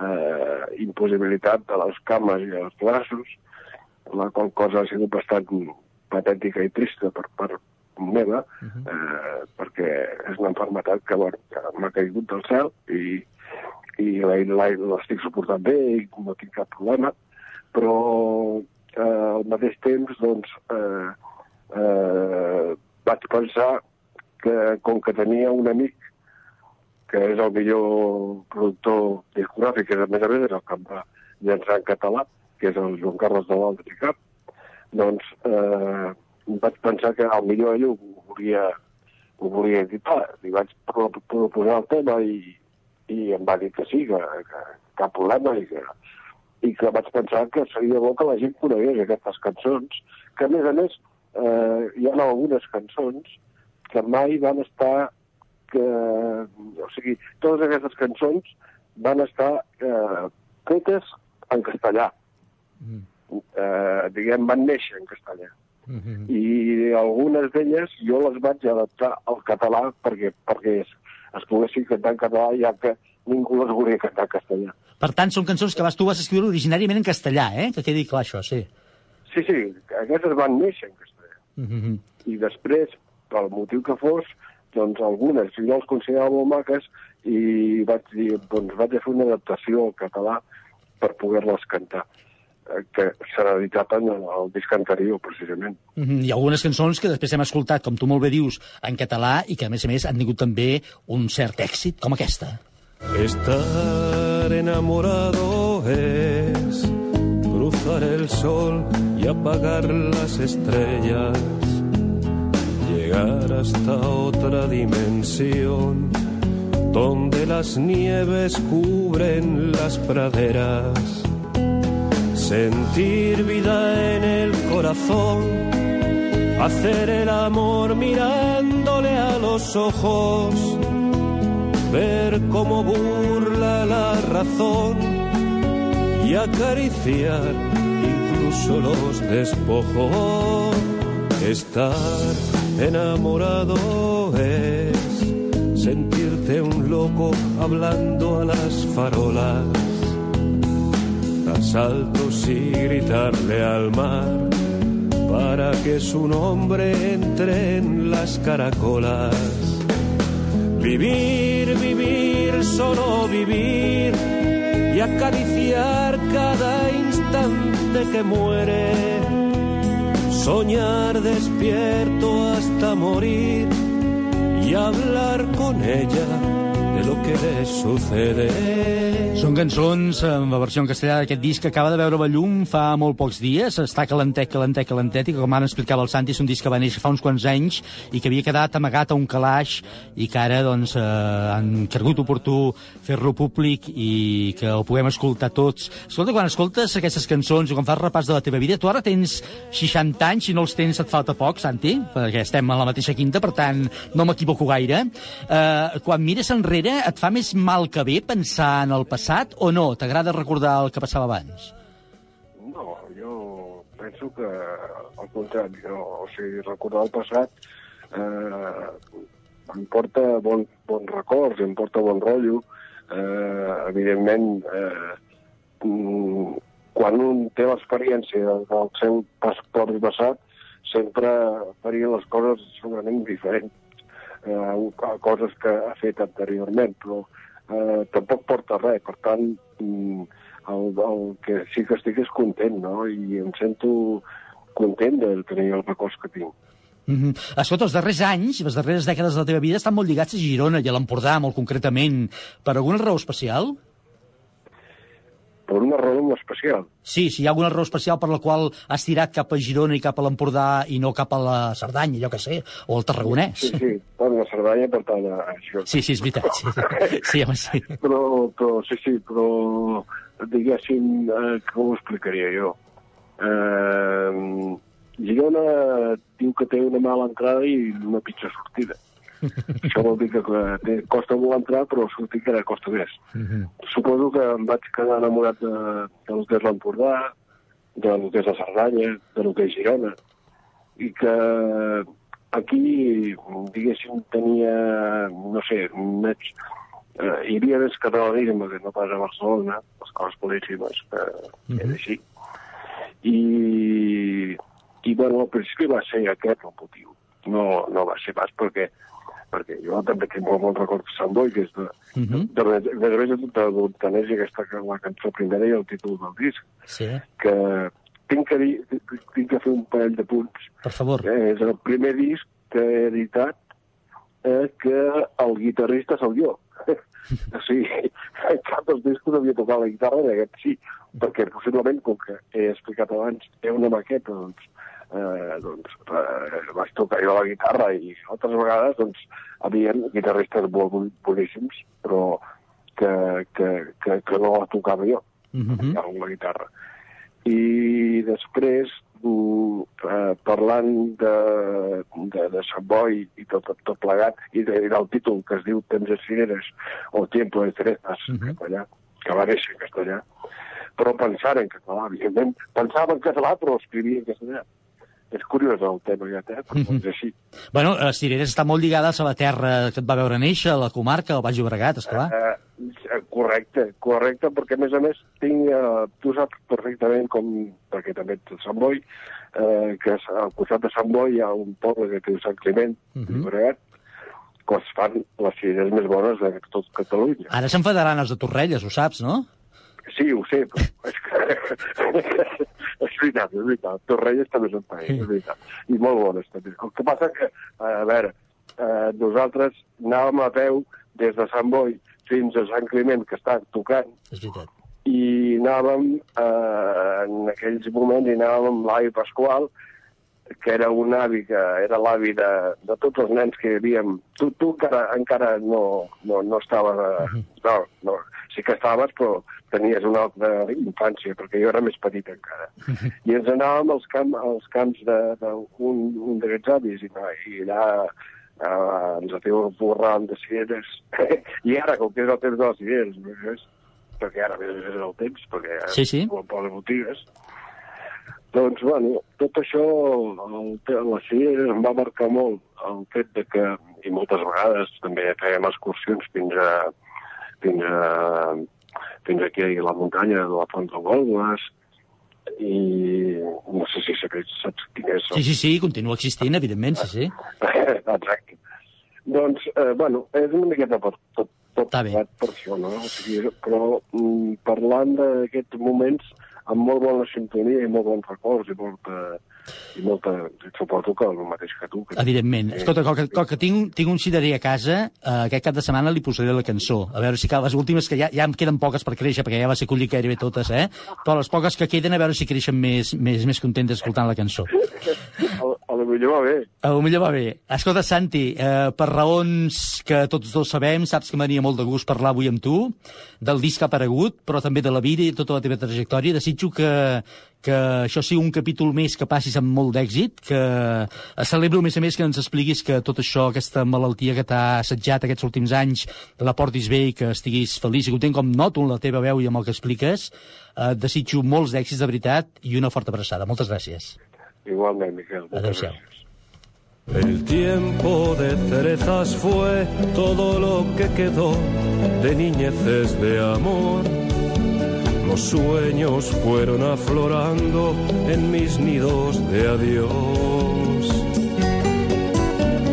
eh, impossibilitat de les cames i els braços, la qual cosa ha sigut bastant patètica i trista per part meva, eh, perquè és una enfermetat que, bueno, que m'ha caigut del cel i, i l'estic suportant bé i no tinc cap problema, però eh, al mateix temps doncs, eh, eh, vaig pensar que com que tenia un amic que és el millor productor discogràfic, que a més a més és el que em va llançar en català, que és el Joan Carles de l'Altre Tricap, doncs eh, vaig pensar que el millor ell ho volia, ho volia editar. Li vaig pro- proposar el tema i, i em va dir que sí, que, que cap problema i que, i que vaig pensar que seria bo que la gent conegués aquestes cançons, que a més a més eh, hi ha algunes cançons que mai van estar que, o sigui, totes aquestes cançons van estar eh, fetes en castellà. Eh, diguem, van néixer en castellà. I algunes d'elles jo les vaig adaptar al català perquè, perquè es, es poguessin cantar en català ja que ningú les volia cantar en castellà. Per tant, són cançons que vas, tu vas escriure originàriament en castellà, eh? Que quedi clar això, sí. Sí, sí, aquestes van néixer en castellà. Mm -hmm. I després, pel motiu que fos, doncs algunes jo les considerava molt maques i vaig dir, doncs vaig fer una adaptació al català per poder-les cantar que s'ha editat en el, el disc anterior, precisament. Mm -hmm. Hi ha algunes cançons que després hem escoltat, com tu molt bé dius, en català i que, a més a més, han tingut també un cert èxit, com aquesta. Estar enamorado es cruzar el sol y apagar las estrellas, llegar hasta otra dimensión donde las nieves cubren las praderas, sentir vida en el corazón, hacer el amor mirándole a los ojos. Ver cómo burla la razón. Y acariciar incluso los despojos. Estar enamorado es sentirte un loco hablando a las farolas, saltos y gritarle al mar para que su nombre entre en las caracolas. Vivir, vivir, solo vivir y acariciar cada instante que muere. Soñar despierto hasta morir y hablar con ella lo que sucede. Són cançons amb la versió en castellà d'aquest disc que acaba de veure la llum fa molt pocs dies. Està calentet, calentet, calentet, i com ara explicava el Santi, és un disc que va néixer fa uns quants anys i que havia quedat amagat a un calaix i que ara doncs, eh, han cregut oportú fer-lo públic i que ho puguem escoltar tots. Escolta, quan escoltes aquestes cançons i quan fas repàs de la teva vida, tu ara tens 60 anys, si no els tens et falta poc, Santi, perquè estem a la mateixa quinta, per tant no m'equivoco gaire. Eh, quan mires enrere, et fa més mal que bé pensar en el passat o no? T'agrada recordar el que passava abans? No, jo penso que al contrari, no? o sigui, recordar el passat eh, em porta bon, bons records, em porta bon rotllo. Eh, evidentment, eh, mm, quan un té l'experiència del seu pas propi passat, sempre faria les coses segurament diferents eh, coses que ha fet anteriorment, però eh, tampoc porta res. Per tant, mm, el, el que sí que estic és content, no? I em sento content de tenir els records que tinc. Mm -hmm. Escolta, els darrers anys, les darreres dècades de la teva vida estan molt lligats a Girona i a l'Empordà, molt concretament. Per alguna raó especial? Per una raó molt especial. Sí, si hi ha alguna raó especial per la qual has tirat cap a Girona i cap a l'Empordà i no cap a la Cerdanya, jo que sé, o al Tarragonès. Sí, sí, bueno, la Cerdanya per tant a això. Sí, sí, és veritat. Sí, sí home, sí. Però, però, sí, sí, però, diguéssim, eh, com ho explicaria jo? Eh, Girona diu que té una mala entrada i una pitjor sortida. Això vol dir que eh, costa molt entrar, però sortir encara costa més. Suposo que em vaig quedar enamorat de, del que és l'Empordà, del que és la Cerdanya, del que és Girona, i que aquí, diguéssim, tenia, no sé, més, eh, hi havia més catalanisme que no pas a Barcelona, les coses polítiques, que mm -hmm. és així. I, i bueno, al principi va ser aquest el motiu. No, no va ser pas perquè perquè jo també tinc molt bon record de Sant Boi, que és de, Mm -hmm. de, de, de, de, de, i aquesta, la cançó primera i el títol del disc, Sí, que tinc que, dir, tinc que fer un parell de punts. per favor. Eh, és el primer disc que he editat eh, que el guitarrista sóc jo. o sigui, en cap dels discos havia tocat la guitarra, en aquest sí, perquè possiblement, com que he explicat abans, té una maqueta, doncs, eh, doncs eh, vaig tocar jo la guitarra i altres vegades doncs, havia guitarristes molt bon- boníssims, però que, que, que, que no la tocava jo, Mm -hmm. amb la guitarra. I després, eh, parlant de, de, de Sant Boi i tot, tot plegat, i, de, i del títol que es diu Temps de Cireres, o Tiempo de Cerezas, en castellà, que va néixer en castellà, però pensant en català, evidentment. Pensava en català, però escrivia en castellà. És curiós el tema aquest, eh? Però Mhm. és així. Bueno, les cireres estan molt lligades a la terra que et va veure néixer, a la comarca, al Baix Llobregat, esclar. Eh, correcte, correcte, perquè a més a més tinc, eh, tu saps perfectament com, perquè també ets Sant Boi, eh, que al costat de Sant Boi hi ha un poble que diu Sant Climent, uh Mhm. -huh. Llobregat, que es fan les cireres més bones de tot Catalunya. Ara s'enfadaran els de Torrelles, ho saps, no? Sí, ho sé, però és que... és veritat, és veritat. Torrelles també són païs, és veritat. I molt bones, també. El que passa que, a veure, eh, nosaltres anàvem a peu des de Sant Boi fins a Sant Climent, que està tocant, És veritat. i anàvem, eh, en aquells moments, i anàvem amb l'avi Pasqual, que era un avi que era l'avi de, de tots els nens que hi havíem. Tu, tu encara, encara no, no, no estaves... eh, No, no, sí que estaves, però tenies una altra infància, perquè jo era més petit encara. I ens anàvem als, camp, als camps d'un de, un, un d'aquests avis, i, i allà eh, ens atiborràvem de cireres. I ara, com que és el temps de les cireres, no és? perquè ara és és el temps, perquè Sí, sí. poden poden botigues, doncs, bueno, tot això, el, la cireres em va marcar molt el fet de que, i moltes vegades també fèiem excursions fins a, fins a, fins aquí a la muntanya de la Font de Golgues, i no sé si saps, saps quin és el Sí, sí, sí, continua existint, evidentment, sí, sí. Exacte. Doncs, eh, bueno, és una miqueta per tot, tot Està bé. per això, no? O sigui, però mm, parlant d'aquests moments amb molt bona sintonia i molt bons records i molta, i molta... Suposo que el mateix que tu. Que... Evidentment. Escolta, com que, com que tinc, tinc un cirerer a casa, eh, aquest cap de setmana li posaré la cançó. A veure si cal, les últimes, que ja, ja em queden poques per créixer, perquè ja va ser collit gairebé totes, eh? Però les poques que queden, a veure si creixen més, més, més contentes escoltant la cançó. A, a lo millor va bé. A lo millor va bé. Escolta, Santi, eh, per raons que tots dos sabem, saps que m'ania molt de gust parlar avui amb tu, del disc que ha aparegut, però també de la vida i tota la teva trajectòria. Desitjo que, que això sigui un capítol més que passis amb molt d'èxit, que celebro, a més a més, que ens expliquis que tot això, aquesta malaltia que t'ha assetjat aquests últims anys, la portis bé i que estiguis feliç i content, com noto en la teva veu i amb el que expliques. Eh, desitjo molts d'èxits de veritat i una forta abraçada. Moltes gràcies. Igualment, Miquel. moltes Adéu-siau. El tiempo de cerezas fue todo lo que quedó de niñeces de amor. los sueños fueron aflorando en mis nidos de adiós.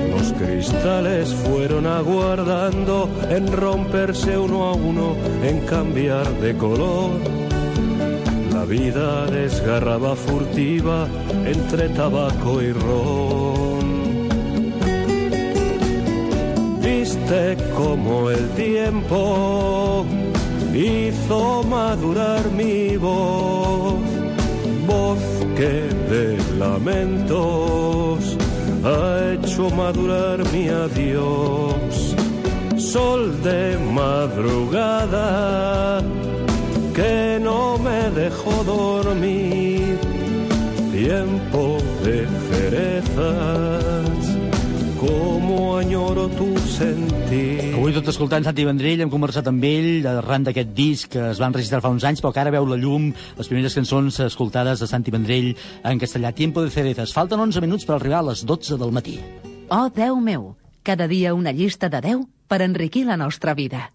Los cristales fueron aguardando en romperse uno a uno, en cambiar de color. La vida desgarraba furtiva entre tabaco y ron. Viste como el tiempo hizo madurar mi voz, voz que de lamentos ha hecho madurar mi adiós. Sol de madrugada que no me dejó dormir, tiempo de cerezas, como añoro tu sentir. Avui tot escoltant Santi Vendrell, hem conversat amb ell arran d'aquest disc que es va enregistrar fa uns anys, però que ara veu la llum, les primeres cançons escoltades de Santi Vendrell en castellà. Tiempo de cerezas. Falten 11 minuts per arribar a les 12 del matí. Oh, Déu meu! Cada dia una llista de 10 per enriquir la nostra vida.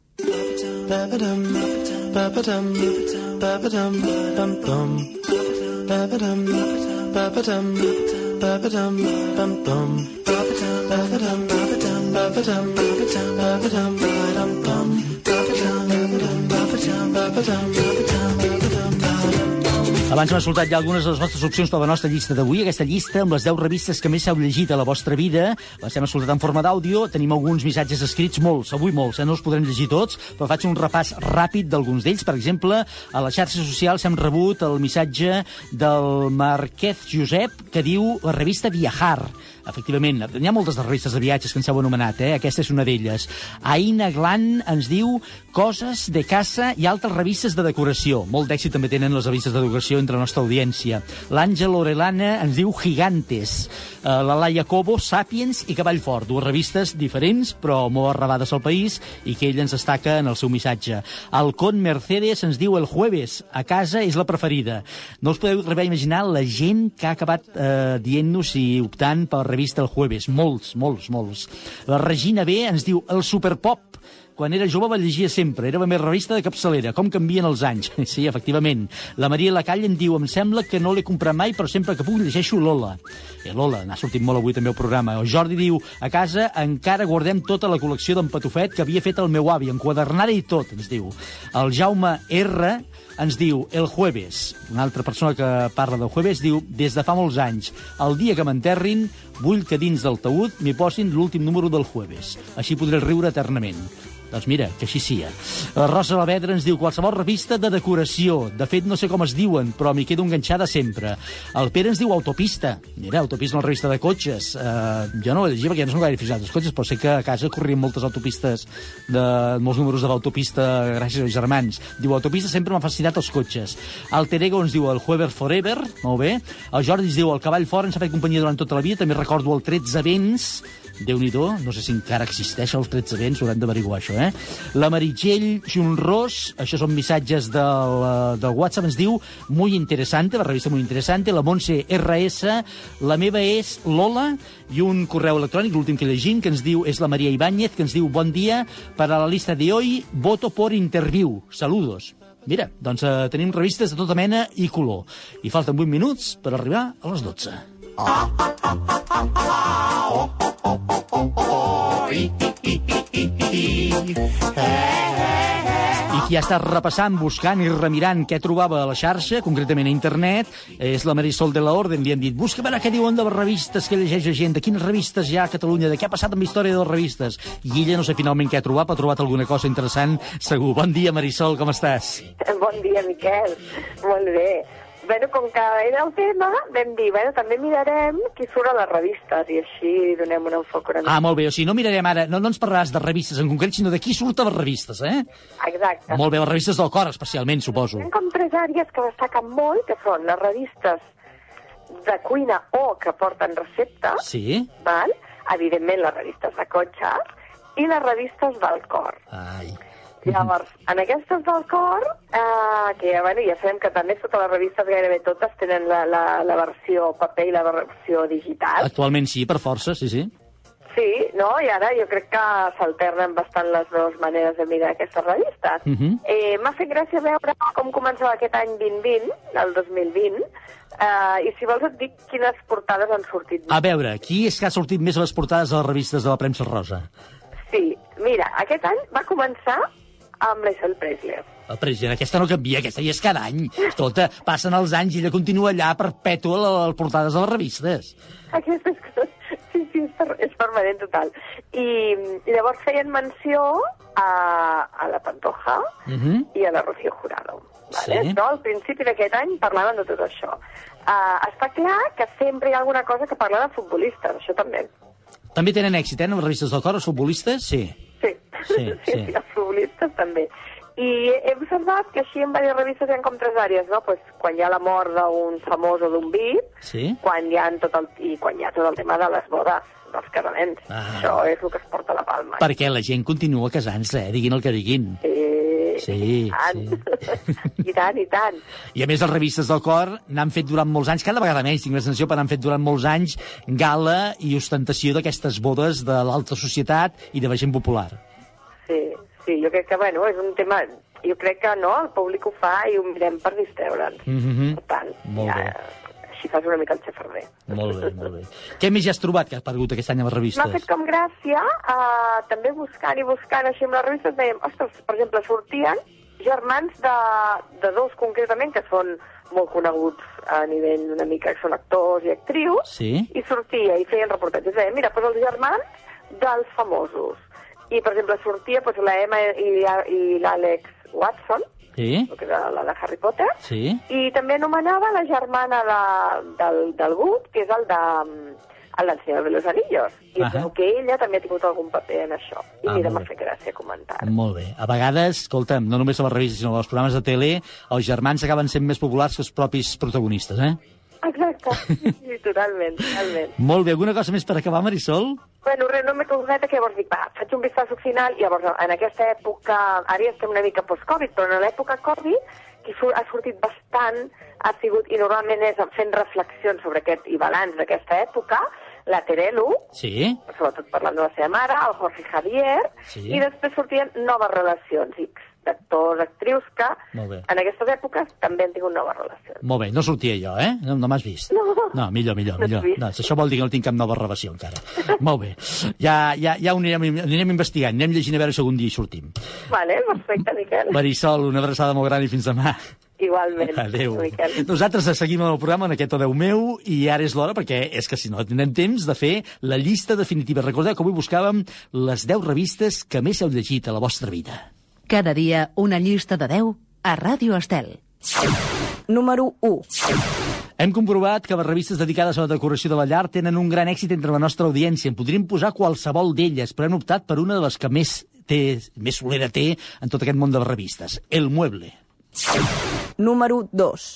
Abans hem escoltat ja algunes de les vostres opcions a la nostra llista d'avui. Aquesta llista amb les 10 revistes que més heu llegit a la vostra vida. Les hem escoltat en forma d'àudio. Tenim alguns missatges escrits, molts, avui molts, eh? no els podrem llegir tots, però faig un repàs ràpid d'alguns d'ells. Per exemple, a les xarxes socials hem rebut el missatge del Marquès Josep que diu la revista Viajar. Efectivament, n'hi ha moltes revistes de viatges que ens heu anomenat, eh? aquesta és una d'elles. Aina Glan ens diu coses de casa i altres revistes de decoració. Molt d'èxit també tenen les revistes de decoració entre la nostra audiència. L'Àngel Orelana ens diu Gigantes. Uh, la Laia Cobo, Sapiens i Cavall Fort. Dues revistes diferents, però molt arrabades al país i que ell ens destaca en el seu missatge. El Con Mercedes ens diu el jueves. A casa és la preferida. No us podeu imaginar la gent que ha acabat eh, dient-nos i optant per revista el jueves. Molts, molts, molts. La Regina B ens diu el Superpop. Quan era jove va llegia sempre, era la meva revista de capçalera. Com canvien els anys. Sí, efectivament. La Maria Lacall em diu, em sembla que no l'he comprat mai, però sempre que puc llegeixo Lola. Eh, Lola, n'ha sortit molt avui també al programa. El Jordi diu, a casa encara guardem tota la col·lecció d'en Patufet que havia fet el meu avi, enquadernada i tot, ens diu. El Jaume R ens diu El Jueves, una altra persona que parla del Jueves, diu Des de fa molts anys, el dia que m'enterrin, vull que dins del taüt m'hi posin l'últim número del Jueves. Així podré riure eternament. Doncs mira, que així sia. La Rosa Lavedra ens diu qualsevol revista de decoració. De fet, no sé com es diuen, però m'hi quedo enganxada sempre. El Pere ens diu Autopista. Mira, Autopista, una revista de cotxes. Uh, jo no la llegia perquè ja no som gaire fixat als cotxes, però sé que a casa corrien moltes autopistes, de, molts números de l'autopista gràcies als germans. Diu, Autopista sempre m'ha fascinat els cotxes. Alter Ego ens diu el Weber Forever, molt bé. El Jordi ens diu el Cavall Fort, ens ha fet companyia durant tota la vida. També recordo el 13 vents, déu nhi no sé si encara existeix el 13 vents, haurem d'averiguar això, eh? La Meritxell Junros, això són missatges del, eh, del WhatsApp, ens diu muy interesante, la revista muy interesante, la Montse RS, la meva és Lola, i un correu electrònic, l'últim que llegim, que ens diu, és la Maria Ibáñez, que ens diu, bon dia, per a la lista de hoy, voto por interview, saludos. Mira, doncs eh, tenim revistes de tota mena i color. I falten 8 minuts per arribar a les 12. I qui ha estat repassant, buscant i remirant què trobava a la xarxa, concretament a internet, és la Marisol de la Orden. Li han dit, busca a veure què diuen de les revistes que llegeix la gent, de quines revistes hi ha a Catalunya, de què ha passat amb història de les revistes. I ella no sé finalment què ha trobat, ha trobat alguna cosa interessant, segur. Bon dia, Marisol, com estàs? Bon dia, Miquel. Molt bé. Bueno, com que era el tema, vam dir, bueno, també mirarem qui surt a les revistes i així donem un enfoc una mica. Ah, molt bé, o sigui, no mirarem ara, no, no ens parlaràs de revistes en concret, sinó de qui surt a les revistes, eh? Exacte. Molt bé, les revistes del cor, especialment, suposo. Hi ha com tres àrees que destaquen molt, que són les revistes de cuina o que porten receptes, Sí? val? evidentment les revistes de cotxes i les revistes del cor. Ai. Llavors, en aquestes del cor, eh, que bueno, ja sabem que també totes les revistes, gairebé totes, tenen la, la, la versió paper i la versió digital. Actualment sí, per força, sí, sí. Sí, no? I ara jo crec que s'alternen bastant les dues maneres de mirar aquestes revistes. Mhm. eh, M'ha fet gràcia veure com començava aquest any 2020, el 2020, eh, i si vols et dic quines portades han sortit. A veure, qui és que ha sortit més a les portades de les revistes de la premsa rosa? Sí, mira, aquest any va començar amb l'Isabel Presley. El president, aquesta no canvia, aquesta hi és cada any. Escolta, passen els anys i ella continua allà perpètua a les portades de les revistes. Aquestes coses, sí, sí, és, per, és permanent total. I, i llavors feien menció a, a la Pantoja Mhm. i a la Rocío Jurado. Vale? Sí. Però al principi d'aquest any parlaven de tot això. Uh, està clar que sempre hi ha alguna cosa que parla de futbolistes, això també. També tenen èxit, eh, en les revistes del cor, els futbolistes? Sí. Sí, Sí, sí, sí. els futbolistes també. I he observat que així en diverses revistes hi ha com tres àrees, no? Pues, quan hi ha la mort d'un famós o d'un VIP, Sí. quan hi ha tot el, i quan hi ha tot el tema de les bodes, dels casaments. Ah. Això és el que es porta a la palma. Perquè la gent continua casant-se, eh? diguin el que diguin. Sí, Sí, tant. I tant, i tant. I a més, les revistes del cor n'han fet durant molts anys, cada vegada menys, tinc la sensació, però n'han fet durant molts anys gala i ostentació d'aquestes bodes de l'alta societat i de la gent popular. Sí, sí, jo crec que, bueno, és un tema... Jo crec que, no, el públic ho fa i ho mirem per distreure'ns. Mm -hmm. Per tant, Molt ja, bé. Així fas una mica el xafarder. Molt bé, molt bé. Què més has trobat que ha aparegut aquest any a les M'ha revistes? fet com gràcia, uh, també buscant i buscant així amb les revistes, dèiem, ostres, per exemple, sortien germans de, de dos concretament, que són molt coneguts a nivell una mica, que són actors i actrius, Sí. i sortia i feien reportatges. Deien, mira, doncs els germans dels famosos. I, per exemple, sortia doncs, la Emma i, i l'Àlex Watson, Sí, que era la de Harry Potter, sí. i també anomenava la germana de, del, del Good, que és el de mm, el del Senyor de los Anillos. I es veu que ella també ha tingut algun paper en això. I Ah, mira, m'ha fet gràcia comentar. Molt bé. A vegades, escolta'm, no només a les revistes, sinó als programes de tele, els germans acaben sent més populars que els propis protagonistes, eh? Exacte, sí, totalment, totalment. Molt bé. Alguna cosa més per acabar, Marisol? Bueno, res, no m'he concretat que llavors dic, va, faig un vistazo final, i llavors en aquesta època, ara ja estem una mica post-Covid, però en l'època Covid, qui ha sortit bastant ha sigut, i normalment és fent reflexions sobre aquest i balanç d'aquesta època, la Terelu, Sí. sobretot parlant de la seva mare, el Jorge Javier, Sí. i després sortien noves relacions, X, d'actors, actrius, que en aquestes èpoques també han tingut noves relacions. Molt bé, no sortia jo, eh? No, no m'has vist. No. No, millor, millor, No millor. No, això vol dir que no tinc cap nova relació encara. Molt bé. Ja, ja, ja ho anirem, anirem investigant, anem llegint a veure si algun dia hi sortim. Vale, perfecte, Miquel. Marisol, una abraçada molt gran i fins demà. Igualment, Adéu. Miquel. Nosaltres seguim amb el programa en aquest Odeu meu i ara és l'hora, perquè és que si no tindrem temps de fer la llista definitiva. Recordeu que avui buscàvem les 10 revistes que més heu llegit a la vostra vida. Cada dia una llista de 10 a Ràdio Estel. Número 1. Hem comprovat que les revistes dedicades a la decoració de la llar tenen un gran èxit entre la nostra audiència. En podríem posar qualsevol d'elles, però hem optat per una de les que més té, més solera té en tot aquest món de les revistes, El Mueble. Número 2.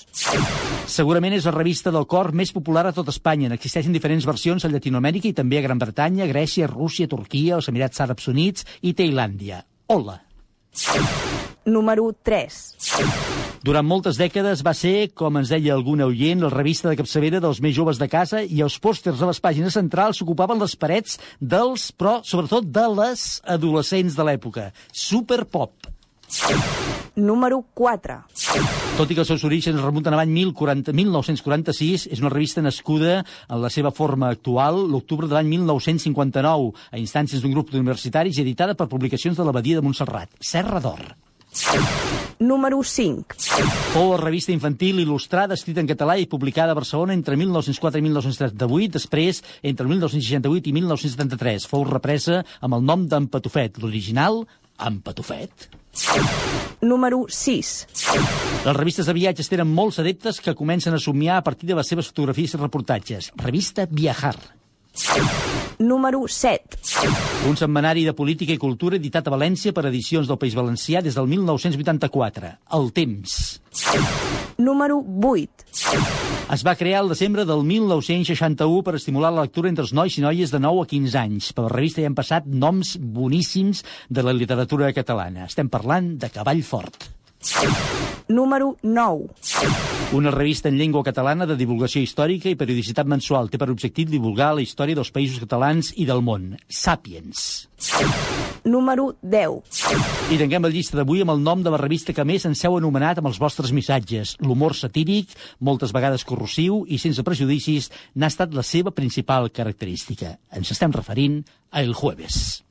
Segurament és la revista del cor més popular a tot Espanya. N'existeixen diferents versions a Llatinoamèrica i també a Gran Bretanya, Grècia, Rússia, Turquia, els Emirats Àrabs Units i Tailàndia. Hola! Número 3. Durant moltes dècades va ser, com ens deia algun oient, la revista de capçalera dels més joves de casa i els pòsters a les pàgines centrals s'ocupaven les parets dels, però sobretot de les adolescents de l'època. Superpop. Número 4. Tot i que els seus orígens remunten a l'any 1040 1946, és una revista nascuda en la seva forma actual l'octubre de l'any 1959, a instàncies d'un grup d'universitaris i editada per publicacions de l'Abadia de Montserrat, Serra d'Or. Número 5. Fou la revista infantil il·lustrada, escrita en català i publicada a Barcelona entre 1904 i 1938, després entre 1968 i 1973. Fou represa amb el nom d'en Patufet, l'original, en Patufet. Número 6. Les revistes de viatges tenen molts adeptes que comencen a somiar a partir de les seves fotografies i reportatges. Revista Viajar. Número 7. Un setmanari de política i cultura editat a València per edicions del País Valencià des del 1984. El temps. Número 8. Es va crear el desembre del 1961 per estimular la lectura entre els nois i noies de 9 a 15 anys. Per la revista hi han passat noms boníssims de la literatura catalana. Estem parlant de Cavall Fort. Número 9. Una revista en llengua catalana de divulgació històrica i periodicitat mensual. Té per objectiu divulgar la història dels països catalans i del món. Sàpiens. Número 10. I tanquem la llista d'avui amb el nom de la revista que més ens heu anomenat amb els vostres missatges. L'humor satíric, moltes vegades corrosiu i sense prejudicis, n'ha estat la seva principal característica. Ens estem referint a El Jueves.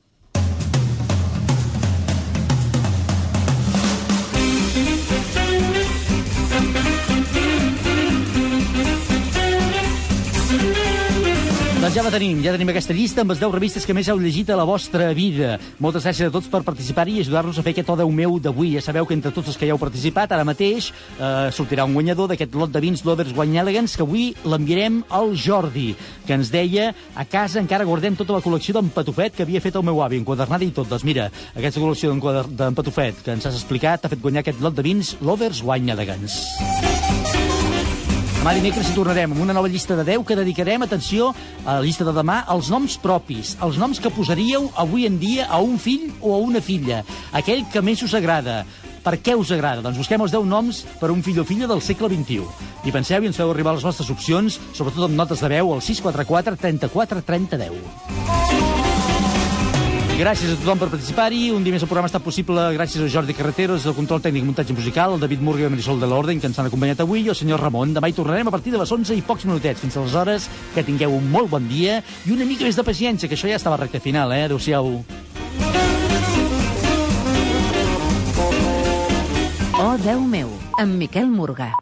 Ja la tenim, ja tenim aquesta llista amb les 10 revistes que més heu llegit a la vostra vida. Moltes gràcies a tots per participar-hi i ajudar-nos a fer aquest O Déu meu d'avui. Ja sabeu que entre tots els que hi heu participat, ara mateix eh, sortirà un guanyador d'aquest lot de vins Lovers Wine Elegance que avui l'enviarem al Jordi, que ens deia a casa encara guardem tota la col·lecció d'en Patufet que havia fet el meu avi, enquadernada i tot. Doncs mira, aquesta col·lecció d'en Patufet que ens has explicat t'ha fet guanyar aquest lot de vins Lovers Wine Elegance. Demà dimecres hi tornarem amb una nova llista de 10 que dedicarem, atenció, a la llista de demà, als noms propis, els noms que posaríeu avui en dia a un fill o a una filla, aquell que més us agrada. Per què us agrada? Doncs busquem els 10 noms per a un fill o filla del segle XXI. I penseu i ens feu arribar les vostres opcions, sobretot amb notes de veu, al 644 34 30 10. Gràcies a tothom per participar-hi. Un dia més el programa estat possible gràcies a Jordi Carreteros, el control tècnic muntatge musical, el David Murga i el Marisol de l'Orden, que ens han acompanyat avui, i el senyor Ramon. Demà hi tornarem a partir de les 11 i pocs minutets. Fins aleshores, que tingueu un molt bon dia i una mica més de paciència, que això ja estava a recte final, eh? Adéu-siau. Oh, Déu meu, amb Miquel Morgà.